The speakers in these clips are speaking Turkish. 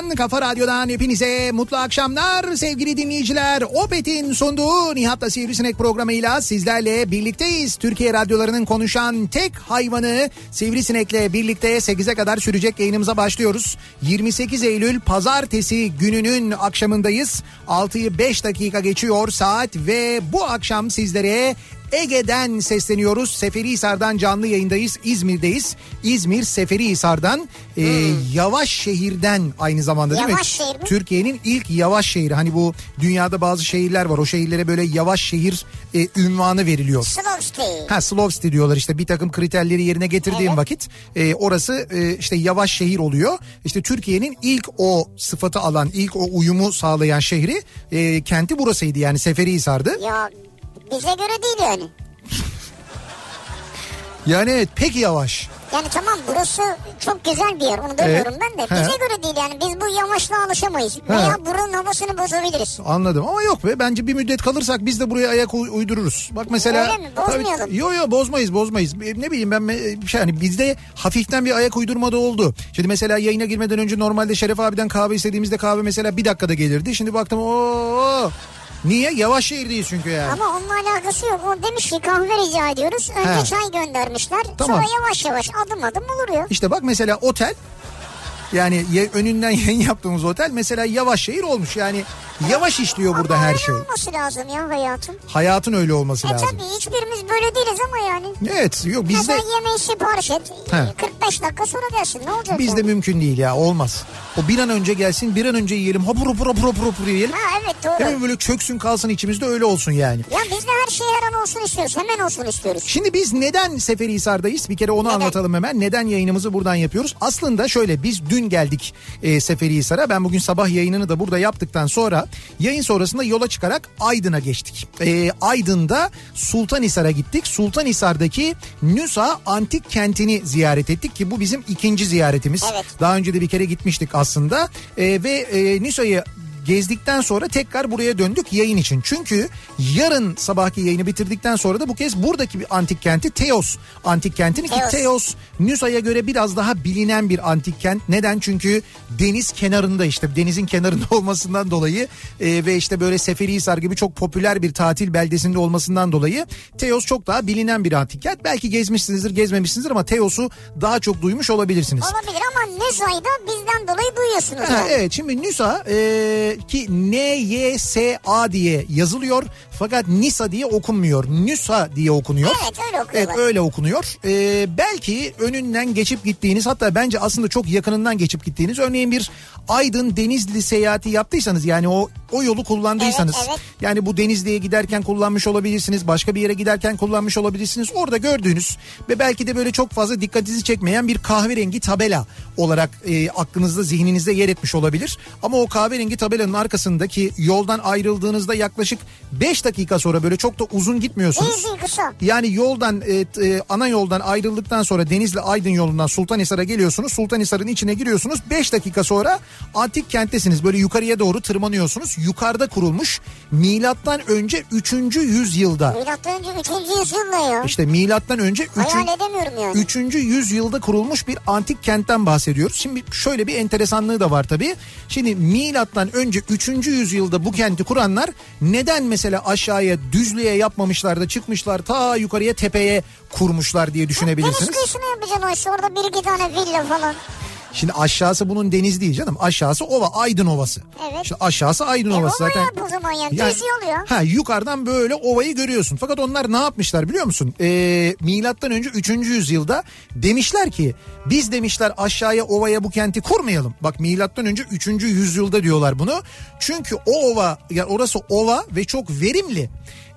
Radyosundan, kafa radyodan hepinize mutlu akşamlar sevgili dinleyiciler. Opet'in sunduğu Nihat'la Sivrisinek programıyla sizlerle birlikteyiz. Türkiye radyolarının konuşan tek hayvanı Sivrisinek'le birlikte 8'e kadar sürecek yayınımıza başlıyoruz. 28 Eylül pazartesi gününün akşamındayız. 6'yı 5 dakika geçiyor saat ve bu akşam sizlere Ege'den sesleniyoruz. Seferihisar'dan canlı yayındayız. İzmir'deyiz. İzmir Seferihisar'dan e, yavaş şehirden aynı zamanda değil mi? Yavaş şehir mi? Türkiye'nin ilk yavaş şehri. Hani bu dünyada bazı şehirler var. O şehirlere böyle yavaş şehir e, ünvanı veriliyor. Slovski. Ha Slow City diyorlar işte bir takım kriterleri yerine getirdiğim Evet. vakit e, orası e, işte yavaş şehir oluyor. İşte Türkiye'nin ilk o sıfatı alan ilk o uyumu sağlayan şehri e, kenti burasıydı yani Seferihisar'dı. Ya bize göre değil yani. Yani evet pek yavaş. Yani tamam burası çok güzel bir yer onu demiyorum Evet. ben de. He. Bize göre değil yani biz bu yamaçla alışamayız. Veya buranın havasını bozabiliriz. Anladım ama yok be bence bir müddet kalırsak biz de buraya ayak uy- uydururuz. Bak mesela Öyle mi? Bozmayalım. Yo yo bozmayız bozmayız. E, Ne bileyim ben şey hani bizde hafiften bir ayak uydurma da oldu. Şimdi mesela yayına girmeden önce normalde Şeref abiden kahve istediğimizde kahve mesela bir dakikada gelirdi. Şimdi baktım o Niye? Yavaş şehirdeyiz çünkü yani. Ama onunla alakası yok. O demiş ki kahve rica ediyoruz. Önce He. çay göndermişler. Tamam. Sonra yavaş yavaş adım adım oluyor. İşte bak mesela otel yani önünden yayın yaptığımız otel mesela yavaş şehir olmuş. Yani yavaş işliyor burada ama her şey. olması lazım ya hayatım. Hayatın öyle olması E lazım. tabii hiçbirimiz böyle değiliz ama yani. Evet yok bizde Mesela yemeği sipariş et. He. 45 dakika sonra gelsin ne olacak? bizde yani? mümkün değil ya olmaz. O bir an önce gelsin bir an önce yiyelim hopur hopur hopur hopur hopur yiyelim. Ha evet doğru. Hemen böyle çöksün kalsın içimizde öyle olsun yani. Ya biz de her şey her an olsun istiyoruz. Hemen olsun istiyoruz. Şimdi biz neden Seferihisar'dayız? Bir kere onu Neden? anlatalım hemen. Neden yayınımızı buradan yapıyoruz? Aslında şöyle biz dün geldik e, Seferihisar'a. Ben bugün sabah yayınını da burada yaptıktan sonra yayın sonrasında yola çıkarak Aydın'a geçtik. E, Aydın'da Sultanhisar'a gittik. Sultanhisar'daki Nüsa Antik Kenti'ni ziyaret ettik ki bu bizim ikinci ziyaretimiz. Evet. Daha önce de bir kere gitmiştik aslında. E, ve e, Nüsa'yı gezdikten sonra tekrar buraya döndük yayın için. Çünkü yarın sabahki yayını bitirdikten sonra da bu kez buradaki bir antik kenti Teos antik kentini ki Teos. Teos Nüsa'ya göre biraz daha bilinen bir antik kent. Neden? Çünkü deniz kenarında işte denizin kenarında olmasından dolayı e, ve işte böyle Seferihisar gibi çok popüler bir tatil beldesinde olmasından dolayı Teos çok daha bilinen bir antik kent. Belki gezmişsinizdir, gezmemişsinizdir ama Teos'u daha çok duymuş olabilirsiniz. Olabilir ama Nüsa'yı da bizden dolayı duyuyorsunuz. Ha, yani. evet şimdi Nüsa e, ki N-Y-S-A diye yazılıyor. Fakat Nisa diye okunmuyor. Nüsa diye okunuyor. Evet öyle okuyorlar. Evet öyle okunuyor. Ee, belki önünden geçip gittiğiniz hatta bence aslında çok yakınından geçip gittiğiniz örneğin bir Aydın Denizli seyahati yaptıysanız yani o o yolu kullandıysanız Evet, evet. yani bu Denizli'ye giderken kullanmış olabilirsiniz başka bir yere giderken kullanmış olabilirsiniz orada gördüğünüz ve belki de böyle çok fazla dikkatinizi çekmeyen bir kahverengi tabela olarak e, aklınızda zihninizde yer etmiş olabilir ama o kahverengi tabelanın arkasındaki yoldan ayrıldığınızda yaklaşık 5 dakika sonra böyle çok da uzun gitmiyorsunuz. Değil kısa. Yani yoldan e, e, ana yoldan ayrıldıktan sonra Denizli Aydın yolundan Sultanhisar'a geliyorsunuz. Sultanhisar'ın içine giriyorsunuz. 5 dakika sonra antik kenttesiniz. Böyle yukarıya doğru tırmanıyorsunuz. Yukarıda kurulmuş milattan önce 3. yüzyılda. Milattan önce 3. yüzyılda ya. İşte milattan önce 3. Hayal edemiyorum yani. 3. yüzyılda kurulmuş bir antik kentten bahsediyoruz. Şimdi şöyle bir enteresanlığı da var tabii. Şimdi milattan önce 3. yüzyılda bu kenti kuranlar neden mesela aşağıya düzlüğe yapmamışlar da çıkmışlar ta yukarıya tepeye kurmuşlar diye düşünebilirsiniz. kıyısını yapacaksın aşağı orada bir iki tane villa falan. Şimdi aşağısı bunun deniz değil canım. Aşağısı ova Aydın Ovası. Evet. İşte aşağısı Aydın E, Ovası ova zaten. yap o zaman yani, düz yol ya. Ha yukarıdan böyle ovayı görüyorsun. Fakat onlar ne yapmışlar biliyor musun? Ee, milattan önce 3. yüzyılda demişler ki biz demişler aşağıya ovaya bu kenti kurmayalım. Bak milattan önce 3. yüzyılda diyorlar bunu. Çünkü o ova yani orası ova ve çok verimli.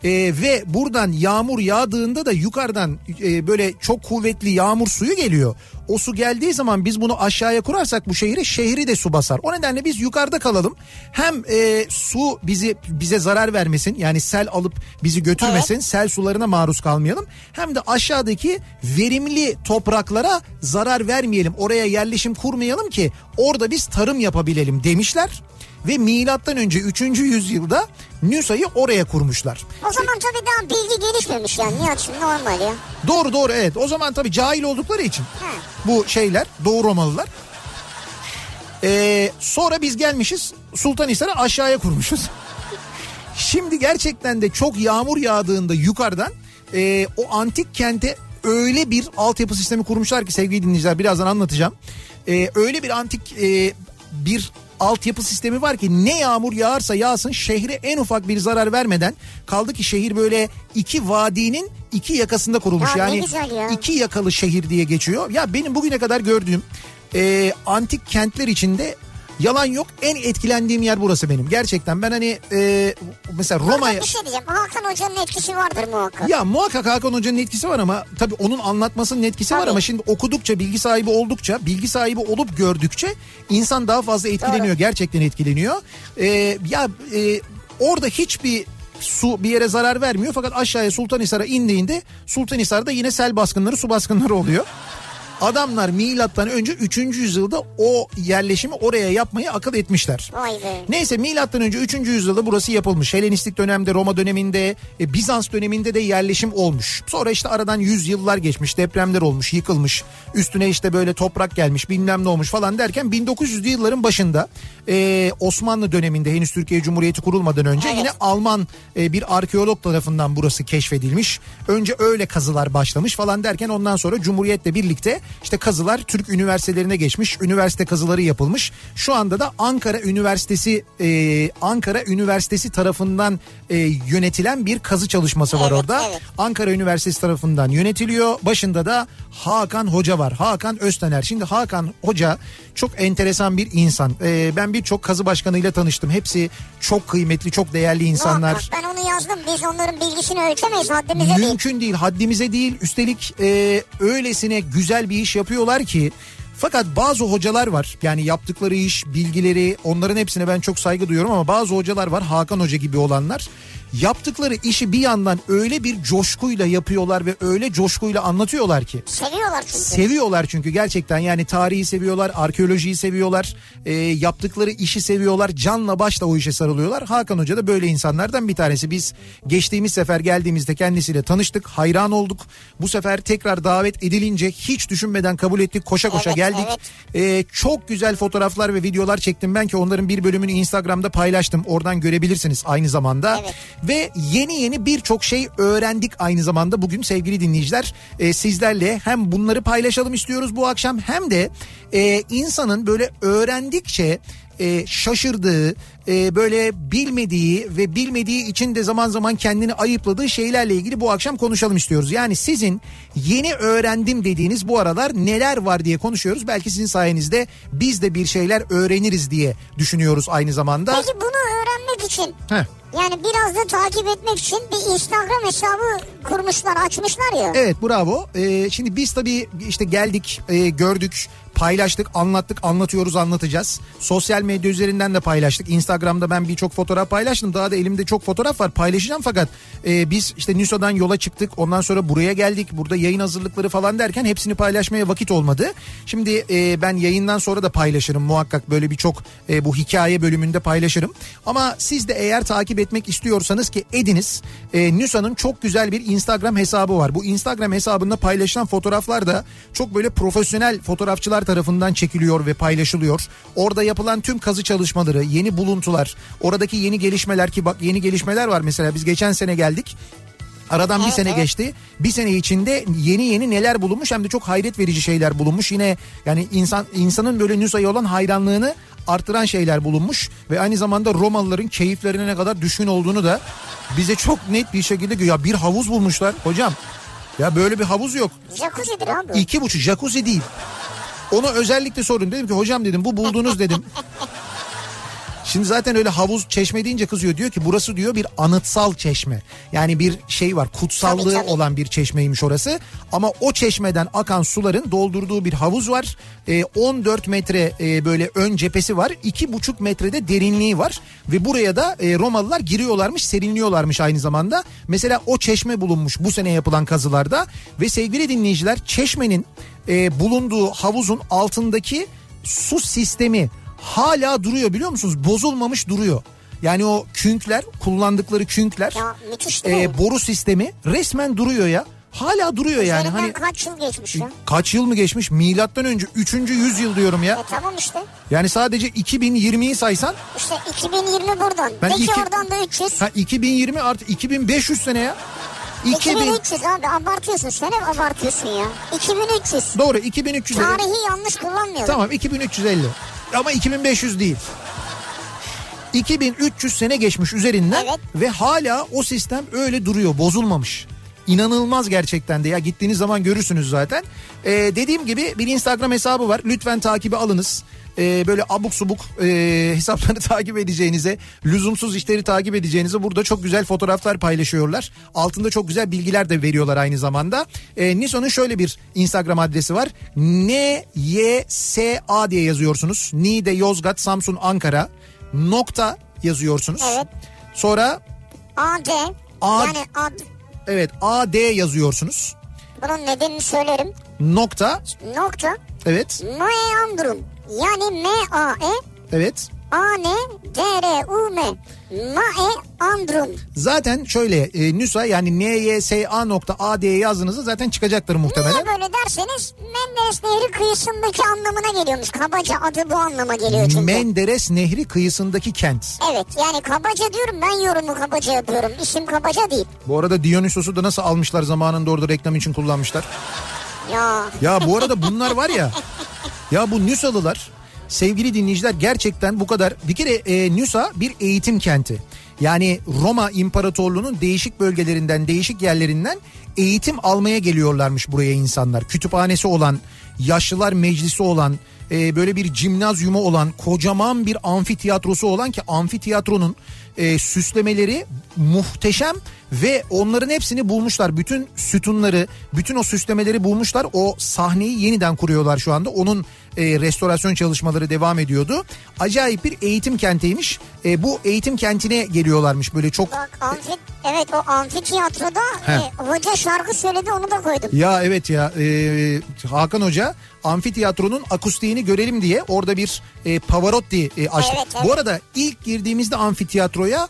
Ee, ve buradan yağmur yağdığında da yukarıdan e, böyle çok kuvvetli yağmur suyu geliyor. O su geldiği zaman biz bunu aşağıya kurarsak bu şehri şehri de su basar. O nedenle biz yukarıda kalalım. Hem e, su bizi bize zarar vermesin yani sel alıp bizi götürmesin. Sel sularına maruz kalmayalım. Hem de aşağıdaki verimli topraklara zarar vermeyelim. Oraya yerleşim kurmayalım ki orada biz tarım yapabilelim demişler. Ve milattan önce 3. yüzyılda Nüsa'yı oraya kurmuşlar. O zaman tabii daha bilgi gelişmemiş yani. Nihat'cığım normal ya. Doğru doğru evet. O zaman tabii cahil oldukları için Ha. bu şeyler Doğu Romalılar. Ee, sonra biz gelmişiz Sultanhisar'ı aşağıya kurmuşuz. Şimdi gerçekten de çok yağmur yağdığında yukarıdan e, o antik kente öyle bir altyapı sistemi kurmuşlar ki sevgili dinleyiciler birazdan anlatacağım. E, öyle bir antik e, bir altyapı sistemi var ki ne yağmur yağarsa yağsın şehre en ufak bir zarar vermeden kaldı ki şehir böyle iki vadinin iki yakasında kurulmuş. Ya yani ya. iki yakalı şehir diye geçiyor. Ya benim bugüne kadar gördüğüm e, antik kentler içinde yalan yok en etkilendiğim yer burası benim. Gerçekten ben hani e, mesela Roma'ya... Bir şey diyeceğim. Hakan Hoca'nın etkisi vardır muhakkak. Ya muhakkak Hakan Hoca'nın etkisi var ama tabii onun anlatmasının etkisi var Tabii. ama şimdi okudukça bilgi sahibi oldukça bilgi sahibi olup gördükçe insan daha fazla etkileniyor gerçekten etkileniyor. Ee, ya e, orada hiçbir su bir yere zarar vermiyor fakat aşağıya Sultanhisar'a indiğinde Sultanhisar'da yine sel baskınları su baskınları oluyor. Adamlar milattan önce 3. yüzyılda o yerleşimi oraya yapmayı akıl etmişler. Vay be. Neyse milattan önce 3. yüzyılda burası yapılmış. Helenistik dönemde, Roma döneminde, e, Bizans döneminde de yerleşim olmuş. Sonra işte aradan yüzyıllar geçmiş, depremler olmuş, yıkılmış. Üstüne işte böyle toprak gelmiş, bilmem ne olmuş falan derken 1900'lü yılların başında e, Osmanlı döneminde henüz Türkiye Cumhuriyeti kurulmadan önce Evet. yine Alman e, bir arkeolog tarafından burası keşfedilmiş. Önce öyle kazılar başlamış falan derken ondan sonra Cumhuriyet'le birlikte işte kazılar Türk üniversitelerine geçmiş. Üniversite kazıları yapılmış. Şu anda da Ankara Üniversitesi e, Ankara Üniversitesi tarafından e, yönetilen bir kazı çalışması var Evet, orada. evet. Ankara Üniversitesi tarafından yönetiliyor. Başında da Hakan Hoca var. Hakan Öztener. Şimdi Hakan Hoca çok enteresan bir insan. E, ben birçok kazı başkanıyla tanıştım. Hepsi çok kıymetli, çok değerli insanlar. Muhakkak ben onu yazdım. Biz onların bilgisini ölçemeyiz haddimize değil. Mümkün değil haddimize değil üstelik e, öylesine güzel bir iş yapıyorlar ki fakat bazı hocalar var yani yaptıkları iş bilgileri onların hepsine ben çok saygı duyuyorum ama bazı hocalar var Hakan Hoca gibi olanlar yaptıkları işi bir yandan öyle bir coşkuyla yapıyorlar ve öyle coşkuyla anlatıyorlar ki Seviyorlar çünkü. Seviyorlar çünkü gerçekten yani tarihi seviyorlar, arkeolojiyi seviyorlar, e, yaptıkları işi seviyorlar, canla başla o işe sarılıyorlar. Hakan Hoca da böyle insanlardan bir tanesi. Biz geçtiğimiz sefer geldiğimizde kendisiyle tanıştık, hayran olduk. Bu sefer tekrar davet edilince hiç düşünmeden kabul ettik, koşa koşa Evet, geldik. evet. E, çok güzel fotoğraflar ve videolar çektim ben ki onların bir bölümünü Instagram'da paylaştım. Oradan görebilirsiniz aynı zamanda. Evet. Ve yeni yeni birçok şey öğrendik aynı zamanda bugün sevgili dinleyiciler. E, sizlerle hem bunları paylaşalım istiyoruz bu akşam hem de e, insanın böyle öğrendikçe e, şaşırdığı, e, böyle bilmediği ve bilmediği için de zaman zaman kendini ayıpladığı şeylerle ilgili bu akşam konuşalım istiyoruz. Yani sizin yeni öğrendim dediğiniz bu aralar neler var diye konuşuyoruz. Belki sizin sayenizde biz de bir şeyler öğreniriz diye düşünüyoruz aynı zamanda. Peki bunu öğrenmek için Heh. yani biraz da takip etmek için bir Instagram hesabı kurmuşlar açmışlar ya. Evet bravo. Ee, şimdi biz tabii işte geldik, e, gördük, paylaştık, anlattık, anlatıyoruz, anlatacağız. Sosyal medya üzerinden de paylaştık. Instagram'da ben birçok fotoğraf paylaştım. Daha da elimde çok fotoğraf var paylaşacağım fakat e, biz işte Nüsa'dan yola çıktık. Ondan sonra buraya geldik. Burada yayın hazırlıkları falan derken hepsini paylaşmaya vakit olmadı. Şimdi e, ben yayından sonra da paylaşırım muhakkak böyle birçok e, bu hikaye bölümünde paylaşırım. Ama siz de eğer takip etmek istiyorsanız ki ediniz. E, Nüsa'nın çok güzel bir Instagram hesabı var. Bu Instagram hesabında paylaşılan fotoğraflar da çok böyle profesyonel fotoğrafçılar tarafından çekiliyor ve paylaşılıyor. Orada yapılan tüm kazı çalışmaları, yeni buluntular, oradaki yeni gelişmeler ki bak yeni gelişmeler var mesela biz geçen sene geldik. Aradan bir sene evet. geçti. Bir sene içinde yeni yeni neler bulunmuş hem de çok hayret verici şeyler bulunmuş. Yine yani insan insanın böyle Nusa'ya olan hayranlığını artıran şeyler bulunmuş ve aynı zamanda Romalıların keyiflerine ne kadar düşkün olduğunu da bize çok net bir şekilde ya bir havuz bulmuşlar hocam. Ya böyle bir havuz yok. Jacuzzi'dir abi. İki buçuk jacuzzi değil. Onu özellikle sorun dedim ki hocam dedim bu bulduğunuz dedim. Şimdi zaten öyle havuz çeşme deyince kızıyor diyor ki burası diyor bir anıtsal çeşme. Yani bir şey var kutsallığı Tabii, tabii. olan bir çeşmeymiş orası. Ama o çeşmeden akan suların doldurduğu bir havuz var. Ee, 14 metre e, böyle ön cephesi var. 2,5 metrede derinliği var. Ve buraya da e, Romalılar giriyorlarmış serinliyorlarmış aynı zamanda. Mesela o çeşme bulunmuş bu sene yapılan kazılarda. Ve sevgili dinleyiciler çeşmenin e, bulunduğu havuzun altındaki su sistemi hala duruyor biliyor musunuz? Bozulmamış duruyor. Yani o künkler kullandıkları künkler Ya e, boru sistemi resmen duruyor ya. Hala duruyor yani. Hani kaç yıl geçmiş ya? kaç yıl mı geçmiş? Milattan önce 3. yüzyıl diyorum ya. E tamam işte. Yani sadece 2020'yi saysan İşte 2020 buradan. Ben Peki iki- oradan da 300. ha 2020 artı 2500 sene ya. 2000 2300 abi abartıyorsun sen hep abartıyorsun ya. 2300. doğru 2300 lira. Tarihi yanlış kullanmıyorum. Tamam 2350 ama 2500 değil. 2300 sene geçmiş üzerinden Evet. ve hala o sistem öyle duruyor bozulmamış. İnanılmaz gerçekten de ya gittiğiniz zaman görürsünüz zaten. Ee, dediğim gibi bir Instagram hesabı var lütfen takibi alınız. Ee, böyle abuk subuk e, hesapları takip edeceğinize, lüzumsuz işleri takip edeceğinize burada çok güzel fotoğraflar paylaşıyorlar. Altında çok güzel bilgiler de veriyorlar aynı zamanda. Ee, Niso'nun şöyle bir Instagram adresi var. N-Y-S-A diye yazıyorsunuz. Niğde, Yozgat, Samsun, Ankara nokta yazıyorsunuz. Evet. Sonra AD. A- Yani ad. evet AD yazıyorsunuz. Bunun nedenini söylerim. Nokta Nokta. evet Maeandrum. Yani M-A-E evet. A-N-D-R-U-M. Maeandrum. Zaten şöyle e, Nüsa yani NYSA nokta AD yazdığınızda zaten çıkacaktır muhtemelen. Niye böyle derseniz Menderes Nehri kıyısındaki anlamına geliyormuş. Kabaca adı bu anlama geliyor çünkü. Menderes Nehri kıyısındaki kent. evet yani kabaca diyorum ben yorumu kabaca yapıyorum. İsim kabaca değil. Bu arada Dionysos'u da nasıl almışlar zamanında orada reklam için kullanmışlar. Ya Ya bu arada bunlar var ya ya bu Nüsalılar sevgili dinleyiciler gerçekten bu kadar bir kere e, Nüsa bir eğitim kenti. Yani Roma İmparatorluğu'nun değişik bölgelerinden değişik yerlerinden eğitim almaya geliyorlarmış buraya insanlar. Kütüphanesi olan, yaşlılar meclisi olan, e, böyle bir cimnazyumu olan, kocaman bir amfitiyatrosu olan ki amfitiyatronun e, süslemeleri muhteşem ve onların hepsini bulmuşlar. Bütün sütunları, bütün o süslemeleri bulmuşlar. O sahneyi yeniden kuruyorlar şu anda. Onun e, restorasyon çalışmaları devam ediyordu. Acayip bir eğitim kentiymiş. E, bu eğitim kentine geliyorlarmış böyle çok bak amfi, evet o amfitiyatroda He. e, hoca şarkı söyledi onu da koydum. Ya evet ya e, Hakan Hoca amfiteyatronun akustiğini görelim diye orada bir e, Pavarotti e, açtı. Evet, evet. Bu arada ilk girdiğimizde amfiteyatroya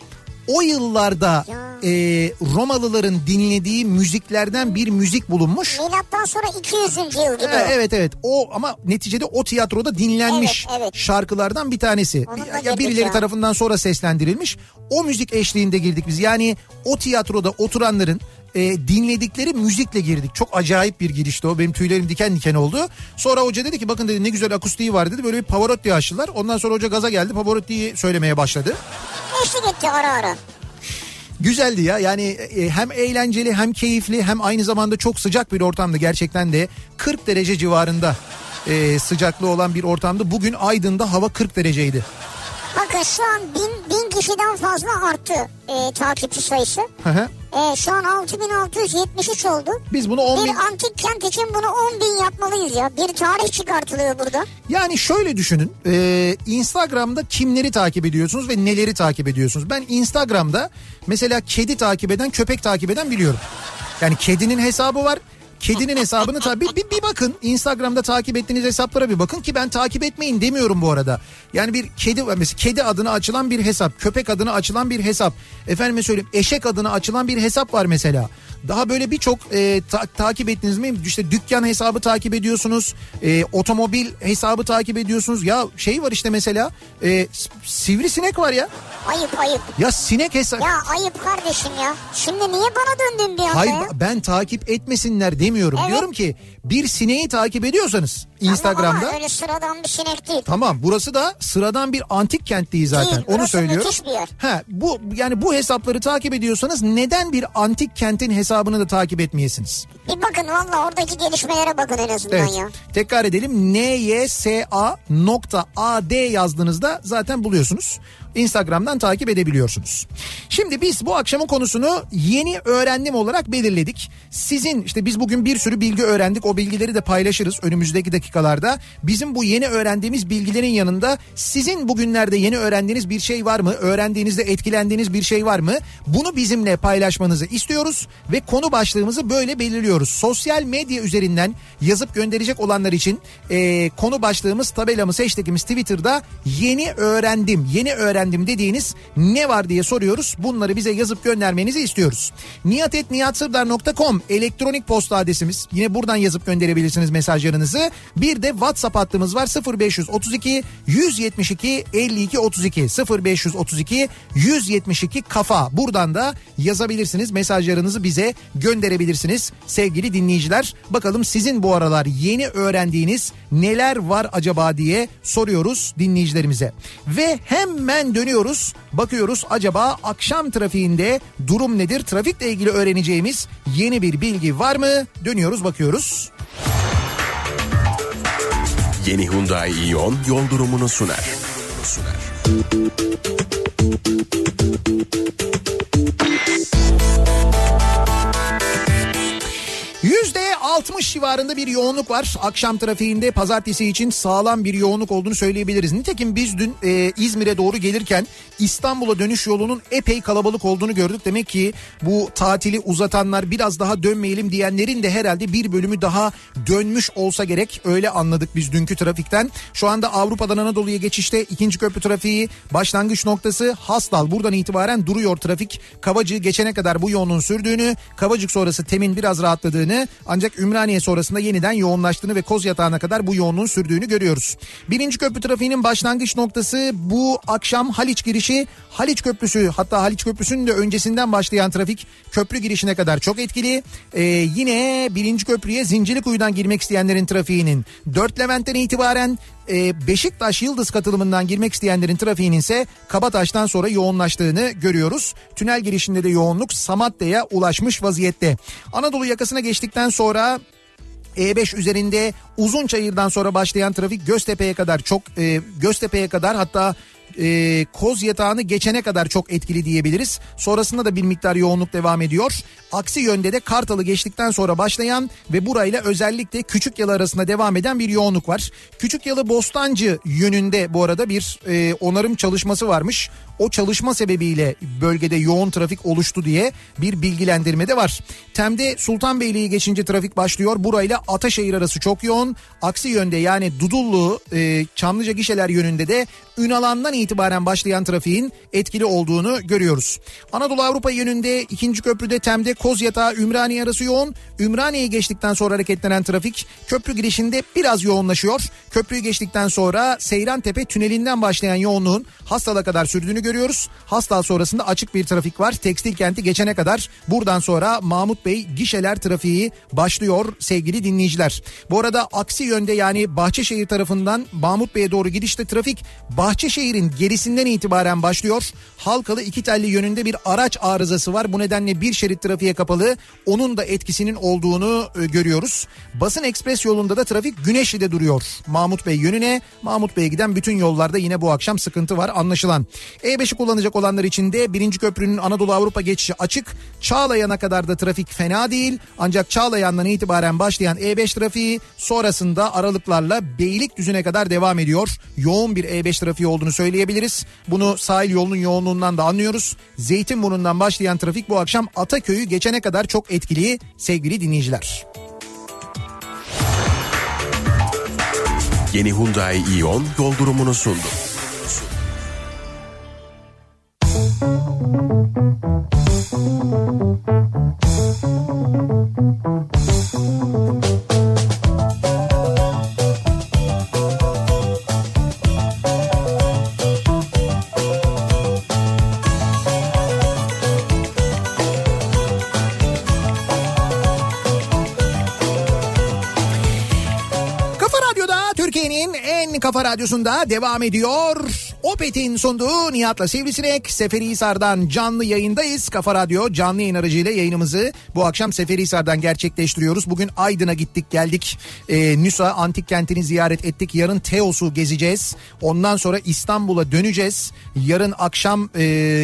o yıllarda Ya. e, Romalıların dinlediği müziklerden bir müzik bulunmuş. Milattan sonra 200. yıl gibi. E, Evet evet o ama neticede o tiyatroda dinlenmiş Evet, evet. şarkılardan bir tanesi. Ya, ya birileri ya. tarafından sonra seslendirilmiş. O müzik eşliğinde girdik biz. Yani o tiyatroda oturanların e, dinledikleri müzikle girdik. Çok acayip bir girişti o. Benim tüylerim diken diken oldu. Sonra hoca dedi ki bakın dedi ne güzel akustiği var dedi. Böyle bir Pavarotti açtılar. Ondan sonra hoca gaza geldi. Pavarotti'yi söylemeye başladı. Eşlik etti ara ara. Güzeldi ya yani e, hem eğlenceli hem keyifli hem aynı zamanda çok sıcak bir ortamdı gerçekten de 40 derece civarında e, sıcaklığı olan bir ortamdı. Bugün Aydın'da hava 40 dereceydi. Bakın şu an bin, bin kişiden fazla arttı e, takipçi sayısı. Hı hı. E, şu an 6673 oldu. Biz bunu 10 Bir bin... antik kent için bunu 10 bin yapmalıyız ya. Bir tarih çıkartılıyor burada. Yani şöyle düşünün e, Instagram'da kimleri takip ediyorsunuz ve neleri takip ediyorsunuz? Ben Instagram'da mesela kedi takip eden köpek takip eden biliyorum. Yani kedinin hesabı var. Kedinin hesabını tabii bir, bir bakın Instagram'da takip ettiğiniz hesaplara bir bakın ki ben takip etmeyin demiyorum bu arada. Yani bir kedi mesela kedi adına açılan bir hesap, köpek adına açılan bir hesap, efendime söyleyeyim eşek adına açılan bir hesap var mesela. Daha böyle birçok e, ta- takip ettiniz mi? İşte dükkan hesabı takip ediyorsunuz, e, otomobil hesabı takip ediyorsunuz. Ya şey var işte mesela e, sivrisinek var ya. Ayıp ayıp. Ya sinek hesabı. Ya ayıp kardeşim ya. Şimdi niye bana döndün bir anda Hayır ya? ben takip etmesinler demiyorum. Evet. Diyorum ki bir sineği takip ediyorsanız Instagram'da. Ama öyle sıradan bir sinek değil. Tamam burası da sıradan bir antik kent değil zaten. Değil, Onu yer. Ha bu yani bu hesapları takip ediyorsanız neden bir antik kentin hesabını da takip etmeyesiniz? Bir bakın valla oradaki gelişmelere bakın en azından Evet. ya. Tekrar edelim. nysa.ad yazdığınızda zaten buluyorsunuz. Instagram'dan takip edebiliyorsunuz. Şimdi biz bu akşamın konusunu yeni öğrendim olarak belirledik. Sizin işte biz bugün bir sürü bilgi öğrendik. O bilgileri de paylaşırız önümüzdeki dakikalarda. Bizim bu yeni öğrendiğimiz bilgilerin yanında sizin bugünlerde yeni öğrendiğiniz bir şey var mı? Öğrendiğinizde etkilendiğiniz bir şey var mı? Bunu bizimle paylaşmanızı istiyoruz ve konu başlığımızı böyle belirliyoruz. Sosyal medya üzerinden yazıp gönderecek olanlar için e, konu başlığımız tabelamız hashtagimiz Twitter'da yeni öğrendim yeni öğrendim dediğiniz ne var diye soruyoruz. Bunları bize yazıp göndermenizi istiyoruz. niyatetniyatsırdar.com elektronik posta adresimiz. Yine buradan yazıp gönderebilirsiniz mesajlarınızı. Bir de WhatsApp hattımız var 0532 172 52 32 0532 172 kafa. Buradan da yazabilirsiniz mesajlarınızı bize gönderebilirsiniz sevgili dinleyiciler. Bakalım sizin bu aralar yeni öğrendiğiniz neler var acaba diye soruyoruz dinleyicilerimize. Ve hemen dönüyoruz bakıyoruz acaba akşam trafiğinde durum nedir? Trafikle ilgili öğreneceğimiz yeni bir bilgi var mı? Dönüyoruz bakıyoruz. Yeni Hyundai Ion yol durumunu sunar. sunar. Yüzde 60 civarında bir yoğunluk var. Akşam trafiğinde pazartesi için sağlam bir yoğunluk olduğunu söyleyebiliriz. Nitekim biz dün e, İzmir'e doğru gelirken İstanbul'a dönüş yolunun epey kalabalık olduğunu gördük. Demek ki bu tatili uzatanlar biraz daha dönmeyelim diyenlerin de herhalde bir bölümü daha dönmüş olsa gerek. Öyle anladık biz dünkü trafikten. Şu anda Avrupa'dan Anadolu'ya geçişte ikinci köprü trafiği başlangıç noktası Hastal. Buradan itibaren duruyor trafik. Kavacığı geçene kadar bu yoğunluğun sürdüğünü, Kavacık sonrası Temin biraz rahatladığını ancak Ümraniye sonrasında yeniden yoğunlaştığını ve Koz Yatağı'na kadar bu yoğunluğun sürdüğünü görüyoruz. Birinci köprü trafiğinin başlangıç noktası bu akşam Haliç girişi Haliç Köprüsü hatta Haliç Köprüsü'nün de öncesinden başlayan trafik köprü girişine kadar çok etkili. Ee, yine birinci köprüye Zincirlikuyu'dan girmek isteyenlerin trafiğinin 4 Levent'ten itibaren e, Beşiktaş Yıldız katılımından girmek isteyenlerin trafiğinin ise Kabataş'tan sonra yoğunlaştığını görüyoruz. Tünel girişinde de yoğunluk Samatya'ya ulaşmış vaziyette. Anadolu yakasına geçtikten sonra E5 üzerinde Uzunçayır'dan sonra başlayan trafik Göztepe'ye kadar çok e, Göztepe'ye kadar hatta e, Koz Yatağı'nı geçene kadar çok etkili diyebiliriz. Sonrasında da bir miktar yoğunluk devam ediyor. Aksi yönde de Kartal'ı geçtikten sonra başlayan ve burayla özellikle Küçük Yalı arasında devam eden bir yoğunluk var. Küçük Yalı Bostancı yönünde bu arada bir e, onarım çalışması varmış. O çalışma sebebiyle bölgede yoğun trafik oluştu diye bir bilgilendirme de var. Tem'de Sultanbeyli'yi geçince trafik başlıyor. Burayla Ataşehir arası çok yoğun. Aksi yönde yani Dudullu, e, Çamlıca gişeler yönünde de Ünalan'dan itibaren başlayan trafiğin etkili olduğunu görüyoruz. Anadolu Avrupa yönünde ikinci köprüde Tem'de Kozyatağı Ümraniye arası yoğun. Ümraniye'yi geçtikten sonra hareketlenen trafik köprü girişinde biraz yoğunlaşıyor. Köprüyü geçtikten sonra Seyrantepe tünelinden başlayan yoğunluğun Hastal'a kadar sürdüğünü görüyoruz. Hastal sonrasında açık bir trafik var. Tekstil kenti geçene kadar buradan sonra Mahmut Bey gişeler trafiği başlıyor sevgili dinleyiciler. Bu arada aksi yönde yani Bahçeşehir tarafından Mahmut Bey'e doğru gidişte trafik Bahçeşehir'in gerisinden itibaren başlıyor. Halkalı iki telli yönünde bir araç arızası var. Bu nedenle bir şerit trafiğe kapalı. Onun da etkisinin olduğunu e, görüyoruz. Basın Ekspres yolunda da trafik Güneşli'de duruyor. Mahmut Bey yönüne Mahmut Bey'e giden bütün yollarda yine bu akşam sıkıntı var anlaşılan. E5'i kullanacak olanlar için de birinci köprünün Anadolu Avrupa geçişi açık. Çağlayan'a kadar da trafik fena değil. Ancak Çağlayan'dan itibaren başlayan E5 trafiği sonrasında aralıklarla Beylikdüzü'ne kadar devam ediyor. Yoğun bir E5 trafiği olduğunu söyleyebiliriz. Bunu sahil yolunun yoğunluğundan da anlıyoruz. Zeytinburnu'ndan başlayan trafik bu akşam Ataköy'ü geçene kadar çok etkili sevgili dinleyiciler. Yeni Hyundai Ion yol durumunu sundu. Radyosunda devam ediyor. Opet'in sunduğu Nihat'la Sivrisinek Seferihisar'dan canlı yayındayız. Kafa Radyo canlı yayın aracıyla yayınımızı bu akşam Seferihisar'dan gerçekleştiriyoruz. Bugün Aydın'a gittik geldik. Ee, Nüsa Antik Kenti'ni ziyaret ettik. Yarın Teos'u gezeceğiz. Ondan sonra İstanbul'a döneceğiz. Yarın akşam e,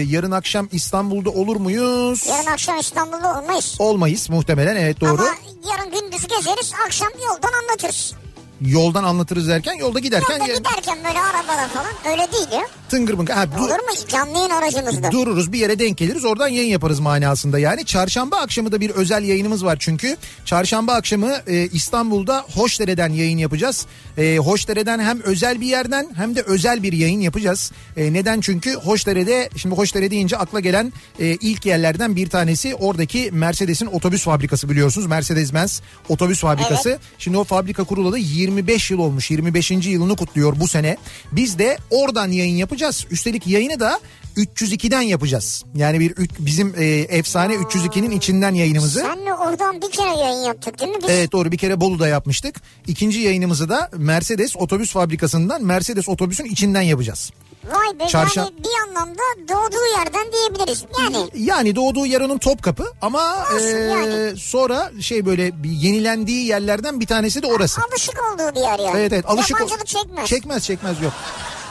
yarın akşam İstanbul'da olur muyuz? Yarın akşam İstanbul'da olmayız. Olmayız muhtemelen evet doğru. Ama yarın gündüz gezeriz akşam yoldan anlatırız. Yoldan anlatırız derken yolda giderken Yolda giderken böyle arabada falan öyle değil ya. tıngır mıngır. Ha, du- Olur mu? Canlı yayın aracımızda. dururuz bir yere denk geliriz oradan yayın yaparız manasında yani. Çarşamba akşamı da bir özel yayınımız var çünkü. Çarşamba akşamı e, İstanbul'da Hoşdere'den yayın yapacağız. E, Hoşdere'den hem özel bir yerden hem de özel bir yayın yapacağız. E, neden? Çünkü Hoşdere'de şimdi Hoşdere deyince akla gelen e, ilk yerlerden bir tanesi oradaki Mercedes'in otobüs fabrikası biliyorsunuz. Mercedes-Benz otobüs fabrikası. Şimdi o fabrika kurulalı 25 yıl olmuş. 25. yılını kutluyor bu sene. Biz de oradan yayın yapacağız. Üstelik yayını da 302'den yapacağız. Yani bir üç- bizim e, efsane 302'nin içinden yayınımızı. Senle oradan bir kere yayın yaptık değil mi biz? Evet doğru bir kere Bolu'da yapmıştık. İkinci yayınımızı da Mercedes otobüs fabrikasından Mercedes otobüsün içinden yapacağız. Vay be Çarşam- yani bir anlamda doğduğu yerden diyebiliriz. Yani Yani doğduğu yer onun Topkapı ama Olsun e, yani. sonra şey böyle bir yenilendiği yerlerden bir tanesi de orası. alışık olduğu bir yer yani. Evet evet alışık. Yabancılık çekmez. Çekmez çekmez yok.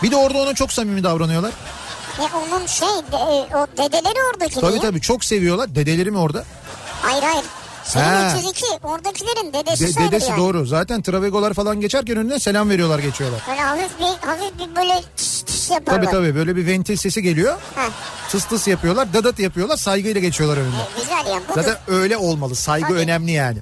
Bir de orada ona çok samimi davranıyorlar. E onun şey de, o dedeleri oradaki Tabii değil. tabii çok seviyorlar. Dedeleri mi orada? Hayır hayır. Senin Ha. 302 oradakilerin dedesi De- dedesi yani. doğru. Zaten Travegolar falan geçerken önünden selam veriyorlar geçiyorlar. Böyle hafif bir, hafif bir böyle tıs tıs yaparlar. Tabii tabii böyle bir ventil sesi geliyor. Heh, Tıs tıs yapıyorlar. Dadat yapıyorlar. Saygıyla geçiyorlar önünden. e, güzel ya. Budur. Zaten öyle olmalı. Saygı Tabii. önemli yani.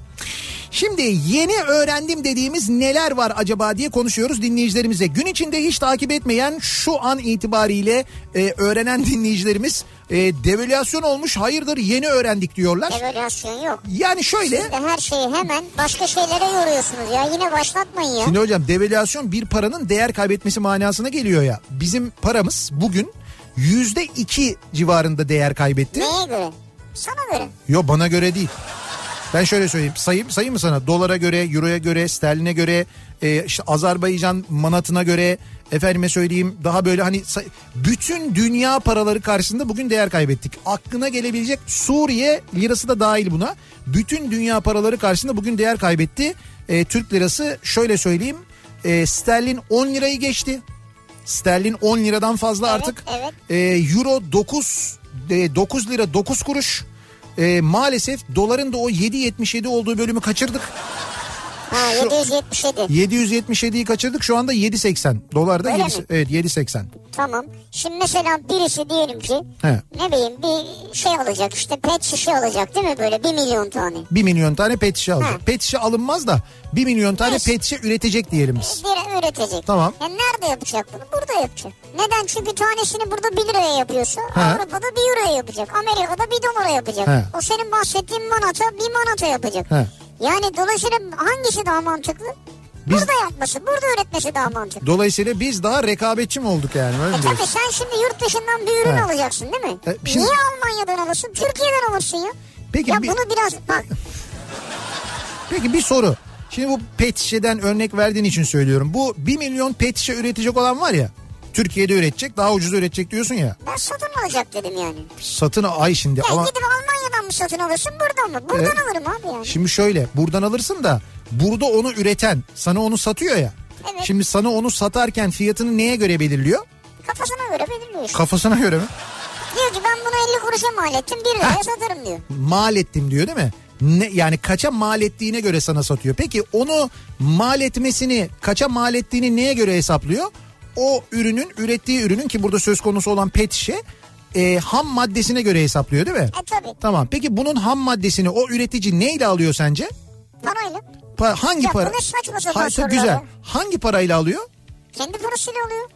Şimdi yeni öğrendim dediğimiz neler var acaba diye konuşuyoruz dinleyicilerimize. Gün içinde hiç takip etmeyen şu an itibariyle e, öğrenen dinleyicilerimiz e, devalüasyon olmuş hayırdır yeni öğrendik diyorlar. Evaluasyon yok. Yani şöyle Siz de her şeyi hemen başka şeylere yoruyorsunuz ya. Yine başlatmayın ya. Şimdi hocam devalüasyon bir paranın değer kaybetmesi manasına geliyor ya. Bizim paramız bugün yüzde iki civarında değer kaybetti. Neye göre? Sana göre. Yo bana göre değil. Ben şöyle söyleyeyim sayayım, sayayım mı sana dolara göre euroya göre sterline göre e, işte Azerbaycan manatına göre efendime söyleyeyim daha böyle hani bütün dünya paraları karşısında bugün değer kaybettik. Aklına gelebilecek Suriye lirası da dahil buna. Bütün dünya paraları karşısında bugün değer kaybetti. E, Türk lirası şöyle söyleyeyim e, sterlin 10 lirayı geçti. Sterlin 10 liradan fazla Evet, artık. evet. E, Euro 9 e, 9 lira 9 kuruş. E, maalesef doların da o 7.77 olduğu bölümü kaçırdık. Ha Şu- 777. 777'yi kaçırdık şu anda 7.80. Dolarda Öyle 7, mi? evet 7.80. Tamam. Şimdi mesela birisi diyelim ki He. ne bileyim bir şey alacak işte pet şişe alacak değil mi böyle 1 milyon tane. 1 milyon tane pet şişe alacak. Ha. Pet şişe alınmaz da 1 milyon tane Neyse. pet şişe üretecek diyelim biz. Bir üretecek. Tamam. Ya nerede yapacak bunu? Burada yapacak. Neden? Çünkü tanesini burada 1 liraya yapıyorsa He. Avrupa'da 1 euroya yapacak. Amerika'da 1 dolara yapacak. He. O senin bahsettiğin manata 1 manata yapacak. He. Yani dolayısıyla hangisi daha mantıklı? Biz- Burada yapması, burada üretmesi daha mantıklı. Dolayısıyla biz daha rekabetçi mi olduk yani? Öyle E tabii sen şimdi yurt dışından bir ürün He. alacaksın değil mi? E, şimdi- Niye Almanya'dan alırsın? Türkiye'den alırsın ya. Peki ya bir- bunu biraz bak Peki bir soru. Şimdi bu pet şişeden örnek verdiğin için söylüyorum. Bu 1 milyon pet şişe üretecek olan var ya. Türkiye'de üretecek daha ucuz üretecek diyorsun ya. ben satın alacak dedim yani. Satın ay şimdi Ya ama gidip Almanya'dan mı satın alırsın buradan mı? Buradan Evet. alırım abi yani. şimdi şöyle buradan alırsın da burada onu üreten sana onu satıyor ya. Evet. Şimdi sana onu satarken fiyatını neye göre belirliyor? Kafasına göre belirliyor işte. Kafasına göre mi? diyor ki ben bunu 50 kuruşa mal ettim 1 liraya satarım diyor. Mal ettim diyor değil mi? Ne, yani kaça mal ettiğine göre sana satıyor. Peki onu mal etmesini kaça mal ettiğini neye göre hesaplıyor? O ürünün ürettiği ürünün ki burada söz konusu olan pet şişe e, ham maddesine göre hesaplıyor değil mi? E tabi Tamam peki bunun ham maddesini o üretici neyle alıyor sence? parayla. Pa- hangi Ya para? saçma sapan Ha, sorular güzel. Hangi parayla alıyor? Kendi parasıyla alıyor.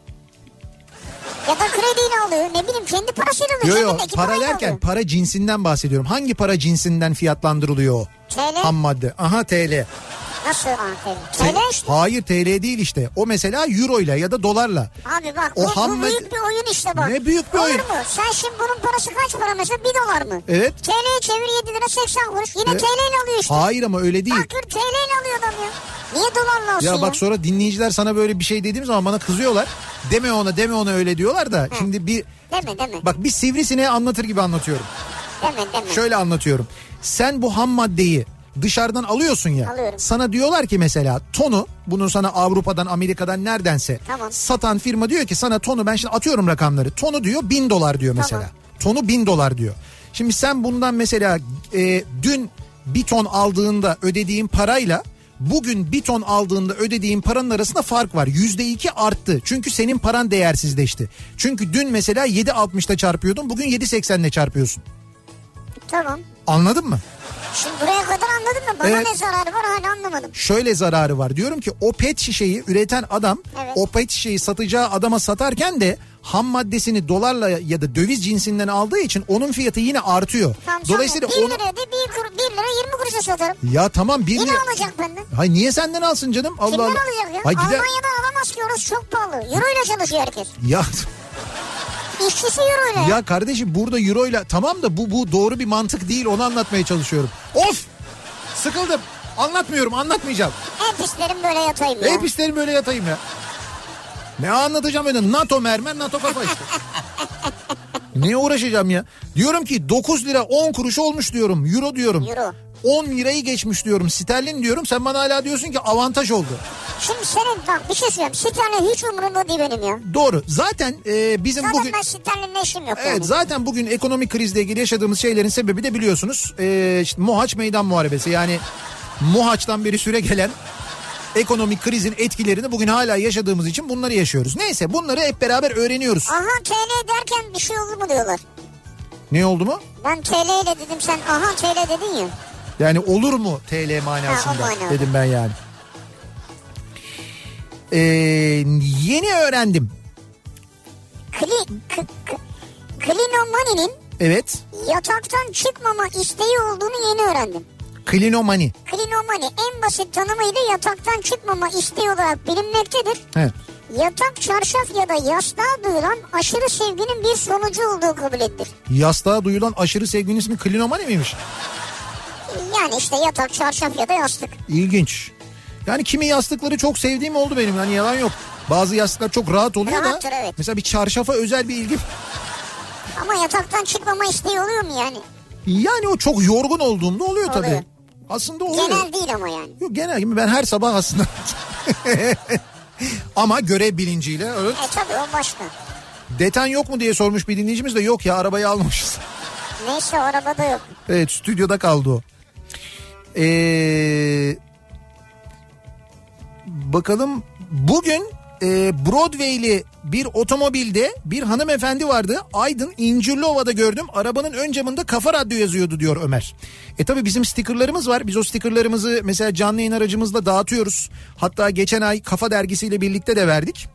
Ya da krediyle alıyor. Ne bileyim kendi parasıyla alıyor. Yo yo Cebindeki para derken alıyor. para cinsinden bahsediyorum. Hangi para cinsinden fiyatlandırılıyor o? TL. Ham madde. Aha TL. Nasıl TL işte. Hayır TL değil işte. O mesela euro ile ya da dolarla. Abi bak O bu, ham bu büyük bir oyun işte bak. Ne büyük bir Olur oyun? mu? Sen şimdi bunun parası kaç para mesela? 1 dolar mı? Evet. TL'ye çevir 7 lira 80 kuruş. Yine Evet. TL ile alıyor işte. Hayır ama öyle değil. Bakır TL ile alıyor adam ya. Niye dolarla alsın ya? Ya bak sonra dinleyiciler sana böyle bir şey dediğim zaman bana kızıyorlar. Deme ona deme ona öyle diyorlar da. Şimdi bir Deme deme. bak bir sivrisineği anlatır gibi anlatıyorum. Deme deme. Şöyle anlatıyorum. Sen bu ham maddeyi dışarıdan alıyorsun ya. Alıyorum. Sana diyorlar ki mesela tonu bunu sana Avrupa'dan Amerika'dan neredense Tamam. satan firma diyor ki sana tonu ben şimdi atıyorum rakamları. Tonu diyor bin dolar diyor mesela. Tonu bin dolar diyor. Şimdi sen bundan mesela e, dün bir ton aldığında ödediğin parayla bugün bir ton aldığında ödediğin paranın arasında fark var. Yüzde iki arttı. Çünkü senin paran değersizleşti. Çünkü dün mesela 7.60'da çarpıyordun bugün 7.80'le çarpıyorsun. Tamam. Anladın mı? Şimdi buraya kadar anladın mı? Bana Evet. ne zararı var hala anlamadım. şöyle zararı var. Diyorum ki o pet şişeyi üreten adam Evet. o pet şişeyi satacağı adama satarken de ham maddesini dolarla ya da döviz cinsinden aldığı için onun fiyatı yine artıyor. Tamam, Dolayısıyla tamam. 1 onu... liraya da 1, kur, 1 lira 20 kuruşa satarım. Ya tamam bir Yine lira- alacak benden. Hay niye senden alsın canım? Allah Kimden Allah. alacak ya? Hay gider... Almanya'dan alamaz ki orası çok pahalı. Euro ile çalışıyor herkes. Ya İşçisi euro ile. ya kardeşim burada euro ile tamam da bu bu doğru bir mantık değil onu anlatmaya çalışıyorum. Of! Sıkıldım. Anlatmıyorum, anlatmayacağım. Hep isterim böyle yatayım ya. Hep isterim böyle yatayım ya. Ne anlatacağım öyle? NATO mermer, NATO kafa işte. ne uğraşacağım ya? Diyorum ki 9 lira 10 kuruş olmuş diyorum. Euro diyorum. Euro. 10 lirayı geçmiş diyorum. Sterlin diyorum. Sen bana hala diyorsun ki avantaj oldu. Şimdi senin bak bir şey söyleyeyim. Sterlin hiç umurumda değil benim ya. Doğru. Zaten e, bizim Zaten bugün... ben Sterlin'le işim yok Evet yani. zaten bugün ekonomik krizle ilgili yaşadığımız şeylerin sebebi de biliyorsunuz e, işte Mohaç Meydan Muharebesi yani Mohaç'tan beri süre gelen ekonomik krizin etkilerini bugün hala yaşadığımız için bunları yaşıyoruz. Neyse bunları hep beraber öğreniyoruz. Aha TL derken bir şey oldu mu diyorlar. Ne oldu mu? Ben TL ile dedim sen aha TL dedin ya. Yani olur mu TL manasında Ha, dedim ben yani. Ee, yeni öğrendim. Kli, k, k, Klinomani'nin Evet. yataktan çıkmama isteği olduğunu yeni öğrendim. Klinomani. Klinomani en basit tanımıyla yataktan çıkmama isteği olarak bilinmektedir. Evet. Yatak, çarşaf ya da yastığa duyulan aşırı sevginin bir sonucu olduğu kabul edilir. Yastığa duyulan aşırı sevginin ismi klinomani miymiş? Yani işte yatak, çarşaf ya da yastık. İlginç. Yani kimi yastıkları çok sevdiğim oldu benim. Yani yalan yok. Bazı yastıklar çok rahat oluyor Rahattır, da. evet. Mesela bir çarşafa özel bir ilgim. Ama yataktan çıkmama isteği oluyor mu yani? Yani o çok yorgun olduğumda oluyor tabii. Oluyor. Aslında oluyor. Genel değil ama yani. Yok genel gibi ben her sabah aslında. Ama görev bilinciyle evet. E tabii o başka. Deten yok mu diye sormuş bir dinleyicimiz de yok ya arabayı almamışız. Neyse arabada yok. Evet stüdyoda kaldı o. Ee, bakalım bugün e, Broadway'li bir otomobilde bir hanımefendi vardı. Aydın İncirliova'da gördüm. Arabanın ön camında kafa radyo yazıyordu diyor Ömer. E tabi bizim stikerlerimiz var. Biz o stikerlerimizi mesela canlı yayın aracımızla dağıtıyoruz. Hatta geçen ay Kafa Dergisi'yle birlikte de verdik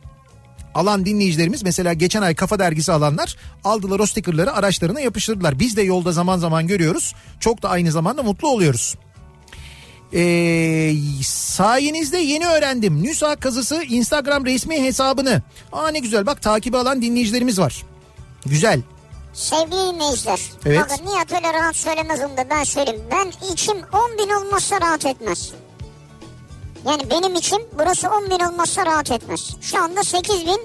alan dinleyicilerimiz mesela geçen ay Kafa Dergisi alanlar aldılar o stikerleri araçlarına yapıştırdılar. Biz de yolda zaman zaman görüyoruz. Çok da aynı zamanda mutlu oluyoruz. Ee, sayenizde yeni öğrendim. Nüsa kazısı Instagram resmi hesabını. Aa ne güzel bak takibi alan dinleyicilerimiz var. Güzel. Sevgili dinleyiciler. Evet. Bakın Nihat öyle rahat söylemez onu da ben söyleyeyim. Ben içim 10 bin olmazsa rahat etmez. Yani benim için burası 10 bin olmazsa rahat etmez. Şu anda 8 bin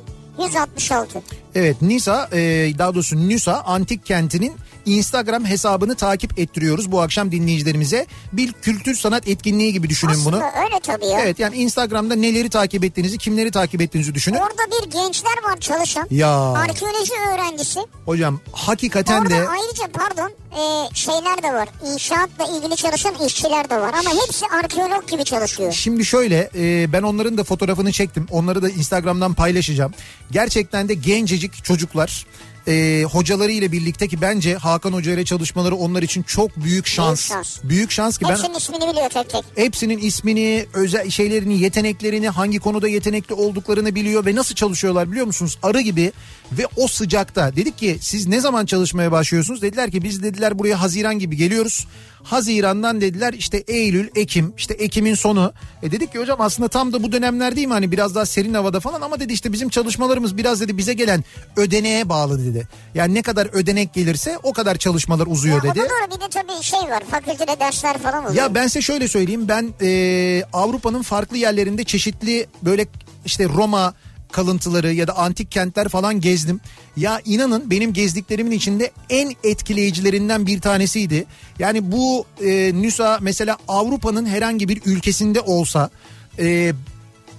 166. Evet Nisa e, daha doğrusu Nüsa antik kentinin Instagram hesabını takip ettiriyoruz bu akşam dinleyicilerimize. Bir kültür sanat etkinliği gibi düşünün Aslında bunu. öyle tabii ya. Evet yani Instagram'da neleri takip ettiğinizi, kimleri takip ettiğinizi düşünün. Orada bir gençler var çalışan. Ya. Arkeoloji öğrencisi. Hocam hakikaten Orada de ayrıca pardon e, şeyler de var. İnşaatla ilgili çalışan işçiler de var. Ama hepsi arkeolog gibi çalışıyor. Şimdi şöyle e, ben onların da fotoğrafını çektim. Onları da Instagram'dan paylaşacağım. Gerçekten de gencecik çocuklar e, hocaları ile birlikte ki bence Hakan Hoca ile çalışmaları onlar için çok büyük şans. şans. Büyük şans ki ben Hepsinin ismini biliyor tek tek. hepsinin ismini, özel şeylerini, yeteneklerini, hangi konuda yetenekli olduklarını biliyor ve nasıl çalışıyorlar biliyor musunuz? Arı gibi ve o sıcakta. Dedik ki siz ne zaman çalışmaya başlıyorsunuz? Dediler ki biz dediler buraya Haziran gibi geliyoruz. Haziran'dan dediler işte Eylül, Ekim, işte Ekim'in sonu. E dedik ki hocam aslında tam da bu dönemler değil mi hani biraz daha serin havada falan ama dedi işte bizim çalışmalarımız biraz dedi bize gelen ödeneğe bağlı dedi. Yani ne kadar ödenek gelirse o kadar çalışmalar uzuyor Ya dedi. da doğru bir de tabii şey var. Fakültede dersler falan oluyor. Ya ben size şöyle söyleyeyim ben e, Avrupa'nın farklı yerlerinde çeşitli böyle işte Roma kalıntıları ya da antik kentler falan gezdim. Ya inanın benim gezdiklerimin içinde en etkileyicilerinden bir tanesiydi. Yani bu e, Nüsa mesela Avrupa'nın herhangi bir ülkesinde olsa e,